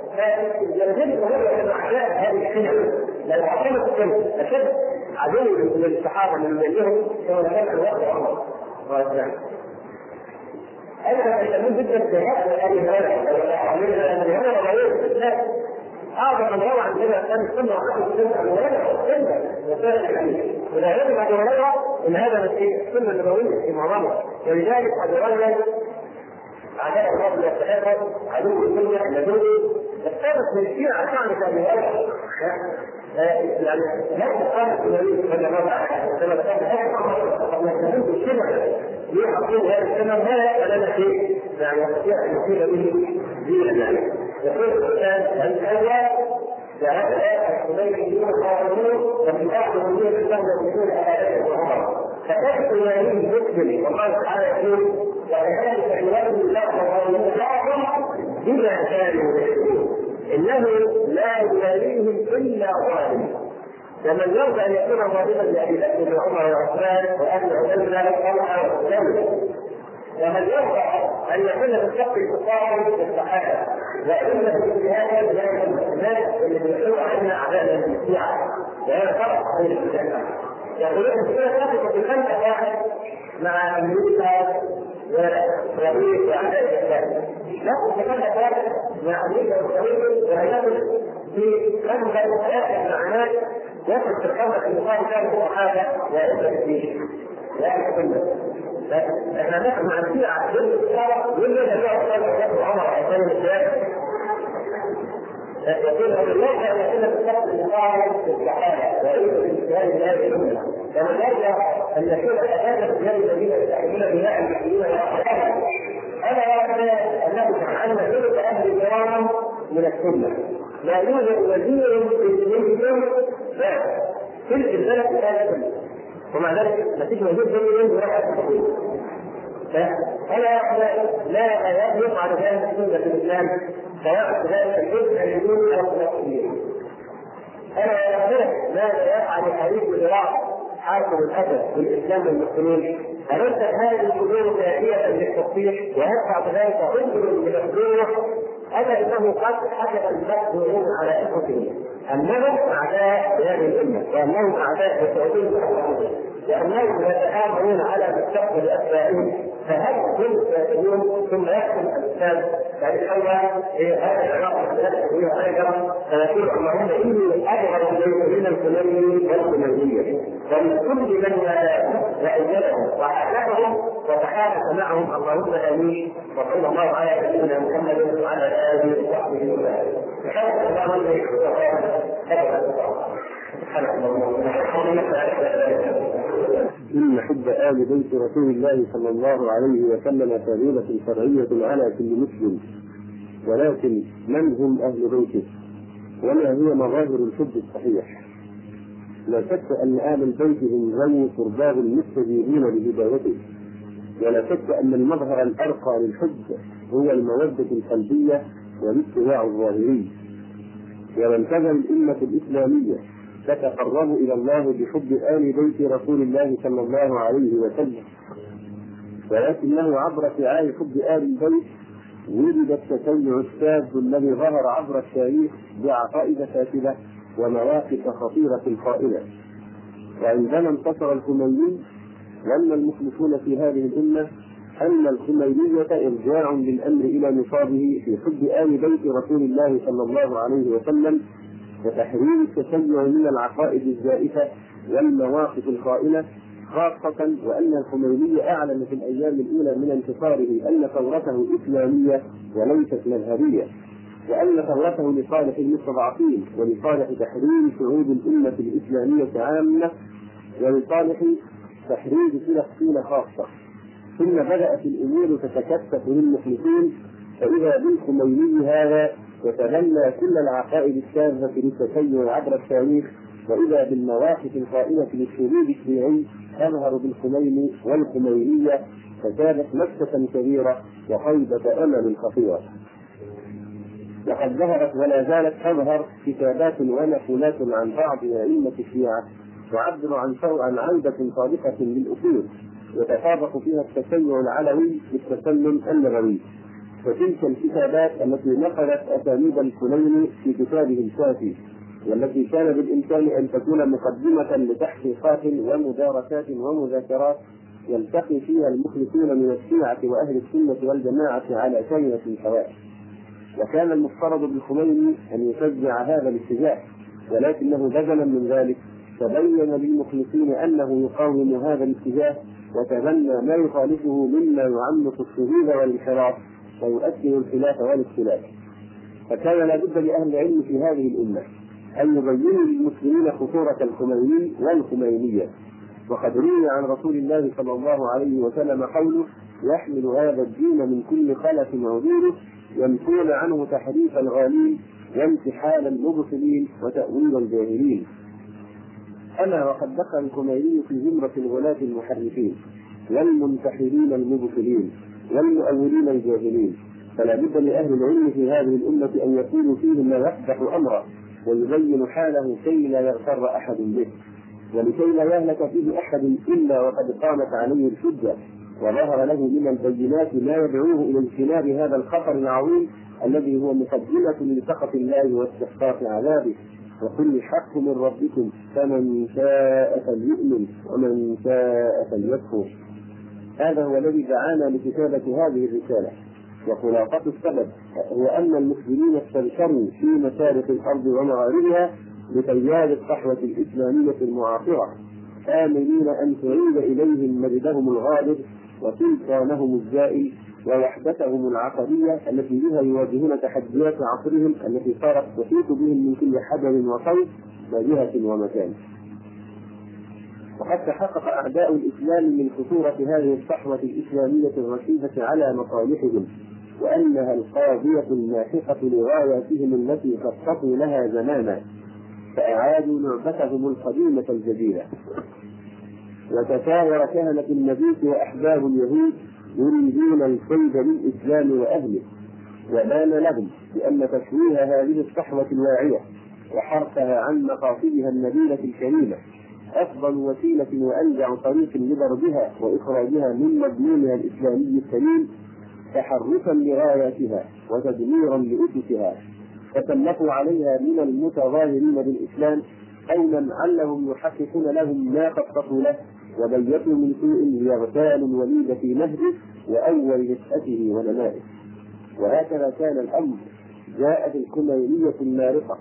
فيجب أن أعداء هذه الحمل لأن عاصمه الشمس اشد عدو للصحابه من بينهم كما كان الوقت عمر. أيضا يهتمون جدا بهذا ابي هريره ابي هريره الاسلام اعظم من روى عن النبي كان السنة وحد السنة هريره السنة وسائل الحديث ولا يجب ابو هريره إن هذا من السنة النبويه في معظمها ولذلك ابو هريره اعداء الله والصحابه عدو الدنيا النبوي الثابت من الشيعه تعرف ابي هريره يعني لا تقارن النبي صلى الله عليه وسلم كان يستفيد بالشبع ليحصل هذا السنة ما يقبل لنا شيء. يعني يستطيع أن يصير به. دينا يعني يقول الانسان الأول فهؤلاء الخمينيون الظالمون وفي اخر من الله يقولون على وعمر فتجد يمين المسلم والله تعالى يقول وكذلك يولي الله بعضهم بما كانوا يكسبون إنه لا يواليهم إلا ظالم ومن يرضى أن يكون ظالما لأبي بكر وعمر وعثمان واهل عبيده طلحه وسلم ومن يرضى أن يكون من شق الكفار والصحابه وان في هذا لا الناس اللي بيحلوا عنا أعداء الشيعه وهذا فرق بين الجنه يقولون السنة ثابته في خمسه واحد مع أمريكا وروسيا واعداء الاسلام لا تتكلم مع أمريكا واسرائيل وهيعمل في خمسه ثلاثة معنات يصل في الخمسه المقام كان الصحابه وائمه الدين لا كله إحنا نحن مع ضد الصحابه والذي هو عمر عثمان الثاني يقول ان الله يكون الشخص المقارن في الصحابه وليس في اجتهاد هذه الامه كما ذلك ان أساسا في هذه الذين يستحملون بناء المسلمين أنا اعتقد انه سبحانه ثلث أهل الكرام من السنة لا يوجد وزير في دينهم ثلث البلد في هذا ومع ذلك فيش وزير دينهم ولا حتى فلا لا يفعل ذلك سنة الإسلام سواء ذلك الجزء اليمين أو اليمين. أنا أعرف ماذا يفعل حديث العراق حاكم الاسد بالإسلام والمسلمين. أليست هذه الأمور كافيه للتصحيح ويدفع بذلك عذر لمخدوره ألا إنه قد حدث المخدوعين على انفسهم انهم أعداء لهذه الأمة وانهم أعداء للسعوديه لانهم يتآمرون على مستقبل ابنائهم فهل كل يوم ثم يحكم الاسلام يعني حول هذا العراق فيها أيضا فيقول اللهم إني اظهر اليك من الكلام. والكلاميه ومن كل من وايدهم واحلفهم وتحالف معهم اللهم آمين. وصلى الله على سيدنا محمد وعلى آله وصحبه وسلم. سبحانك اللهم وبحمدك. إن حب آل بيت رسول الله صلى الله عليه وسلم فريضة شرعية على كل مسلم. ولكن من هم أهل بيته؟ وما هي مظاهر الحب الصحيح؟ لا شك أن آل البيت هم ذوي قرباه المستجيبين لهدايته. ولا شك أن المظهر الأرقى للحب هو المودة القلبية والاتباع الظاهري. ومن كذا الأمة الإسلامية تتقرب إلى الله بحب آل بيت رسول الله صلى الله عليه وسلم. ولكنه عبر شعار حب آل البيت ولد التشيع الشاذ الذي ظهر عبر التاريخ بعقائد فاسدة ومواقف خطيرة قائلة. وعندما انتصر الخميني ظن المخلصون في هذه الأمة أن الخمينية إرجاع للأمر إلى نصابه في حب آل بيت رسول الله صلى الله عليه وسلم وتحريم التشيع من العقائد الزائفة والمواقف الخائنة خاصة وأن الخميني أعلن في الأيام الأولى من انتصاره أن ثورته إسلامية وليست مذهبية وأن ثورته لصالح المستضعفين ولصالح تحرير شعوب الأمة الإسلامية عامة ولصالح تحرير فلسطين خاصة. ثم بدأت الأمور تتكثف للمخلصين فإذا بالخميني هذا يتبنى كل العقائد الشاذة للتشيع عبر التاريخ وإذا بالمواقف القائمة للشذوذ الشيعي تظهر بالخميني والخمينية فكانت مكسة كبيرة وخيبة أمل خطيرة. وقد ظهرت ولا زالت تظهر كتابات ونقولات عن بعض أئمة الشيعة تعبر عن عن عودة صادقة للأصول يتفرق فيها التشيع العلوي بالتسلم النبوي وتلك الكتابات التي نقلت أسانيد الكليني في كتابه الشافي والتي كان بالإمكان أن تكون مقدمة لتحقيقات ومدارسات ومذاكرات يلتقي فيها المخلصون من الشيعة وأهل السنة والجماعة على كلمة سواء. وكان المفترض بالخميني أن يشجع هذا الاتجاه ولكنه بدلا من ذلك تبين للمخلصين أنه يقاوم هذا الاتجاه وتبنى ما يخالفه مما يعمق الشذوذ والانحراف ويؤكد الخلاف والاختلاف. فكان لابد لأهل العلم في هذه الأمة أن يبينوا للمسلمين خطورة الخميني والخمينية. وقد روي عن رسول الله صلى الله عليه وسلم قوله يحمل هذا الدين من كل خلف عدوله يمحون عنه تحريف الغالين وامتحان المبطلين وتأويل الجاهلين. أما وقد دخل الخميني في زمرة الغلاة المحرفين والمنتحرين المبطلين. والمؤولين الجاهلين. فلا بد لأهل العلم في هذه الأمة أن يقولوا فيه ما يقدح أمره ويبين حاله كي لا يغتر أحد به. ولكي لا يهلك فيه أحد إلا وقد قامت عليه الحجة وظهر له من البينات ما يدعوه إلى اجتناب هذا الخطر العظيم الذي هو مقدمة لسخط الله واستحقاق عذابه. وكل الحق من ربكم فمن شاء فليؤمن ومن شاء فليكفر. هذا هو الذي دعانا لكتابة هذه الرسالة وخلاصة السبب هو أن المسلمين استبشروا في مشارق الأرض ومغاربها بتيار الصحوة الإسلامية المعاصرة آمنين أن تعيد إليهم مجدهم الغالب وسلطانهم الزائل ووحدتهم العقدية التي بها يواجهون تحديات عصرهم التي صارت تحيط بهم من كل حجر وصوت وجهة ومكان. وقد تحقق أعداء الإسلام من خطورة هذه الصحوة الإسلامية الرشيدة على مصالحهم وأنها القاضية الناحقة لغاياتهم التي خططوا لها زمانا فأعادوا لعبتهم القديمة الجديدة. وتساور كهنة النبي وأحباب اليهود يريدون الكيد للإسلام وأهله. وبان لهم بأن تشويه هذه الصحوة الواعية وحرفها عن مقاصدها النبيلة الكريمة. أفضل وسيلة وأنجع طريق لضربها وإخراجها من مضمونها الإسلامي السليم تحرفا لغاياتها وتدميرا لأسسها فسلطوا عليها من المتظاهرين بالإسلام قولا علهم يحققون لهم ما خططوا له وبيتوا من سوء يغتال الوليد في مهده وأول نشأته ونمائه. وهكذا كان الأمر. جاءت الكمينية المارقة.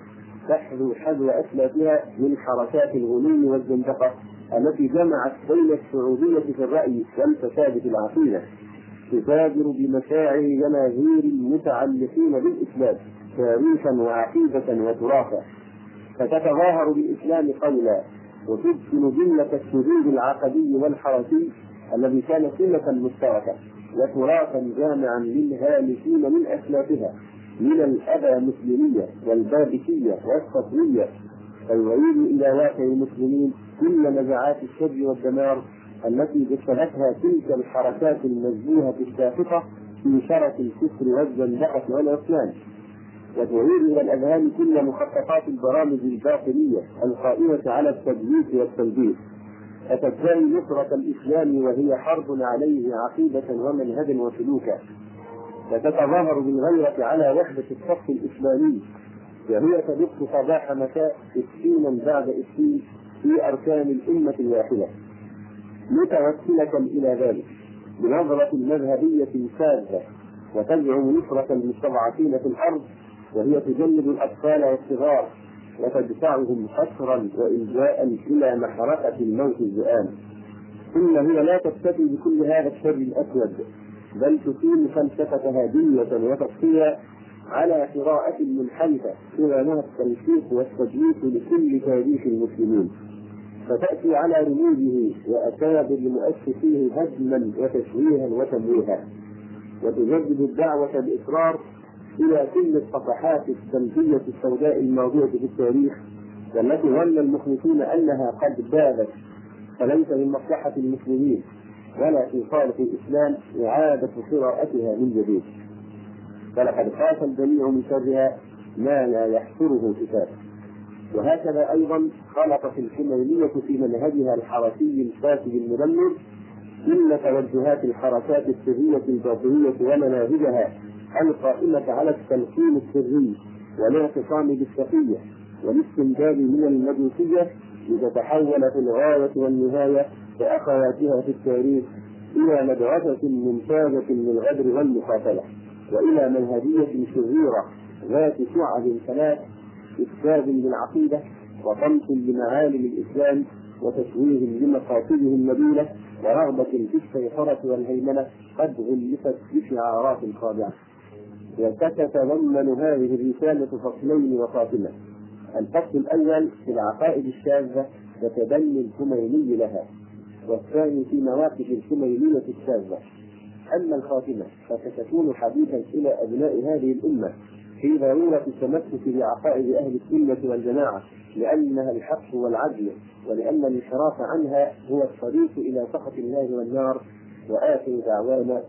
تحذو حذو أسلافها من حركات الغلو والزندقة التي جمعت بين السعودية في الرأي والفساد في العقيدة تتاجر بمشاعر جماهير المتعلقين بالإسلام تاريخا وعقيدة وتراثا. فتتظاهر بالإسلام قولا وتدخل جملة السجود العقدي والحركي الذي كان سنة مشتركة وتراثا جامعا للهالكين من أسلافها. من الأبى مسلمية والبابكية والصفوية فيعيد إلى واقع المسلمين كل نزعات الشر والدمار التي جسدتها تلك الحركات المزبوهة الساخطة في شرف الكفر والزندقة والعصيان. وتعيد إلى الأذهان كل مخططات البرامج الباطنية القائمة على التدليس والتلبيس فتدعي نصرة الإسلام وهي حرب عليه عقيدة ومنهجا وسلوكا. فتتظاهر بالغيرة على وحدة الصف الإسلامي وهي تدق صباح مساء إسكينا بعد إسكين في أركان الأمة الواحدة. متوسلة إلى ذلك بنظرة مذهبية ساذجة وتزعم نصرة المستضعفين في الأرض وهي تجلد الأطفال والصغار وتدفعهم حسرا وإلجاء إلى محرقة الموت الزئام ثم هي لا تكتفي بكل هذا الشر الأسود. بل تقيم فلسفة هادية وتصفية على قراءة منحرفة سوى التلفيق والتدليس لكل تاريخ المسلمين. فتأتي على رموزه وأكابر مؤسسيه هدما وتشويها وتمويها. وتجدد الدعوة بإصرار إلى كل الصفحات السلبية السوداء الموجودة في التاريخ والتي ظن المخلصون أنها قد بادت فليس من مصلحة المسلمين. ولا في صالح الإسلام إعادة قراءتها من جديد. فلقد خاف الجميع من شرها ما لا يحصره كتاب وهكذا أيضا خلقت الحميمية في منهجها الحركي الفاسد المدمر كل توجهات الحركات السرية الباطنية ومناهجها القائمة على التلقين السري والاعتصام بالسقية والاستنجاد من المجوسية لتتحول في الغاية والنهاية كأخواتها في التاريخ إلى مدرسة ممتازة للغدر والمقاتلة وإلى منهجية شريرة ذات شعب ثلاث إفساد للعقيدة وطمس لمعالم الإسلام وتشويه لمقاصده النبيلة ورغبة في السيطرة والهيمنة قد غلفت بشعارات خاضعة. وستتضمن هذه الرسالة فصلين وخاتمة الفصل الأول في العقائد الشاذة وتبني الخميني لها. والثاني في مواقف الخمينية الشاذة أما الخاتمة فستكون حديثا إلى أبناء هذه الأمة في ضرورة التمسك بعقائد أهل السنة والجماعة لأنها الحق والعدل ولأن الانحراف عنها هو الطريق إلى سخط الله والنار وآخر دعوانا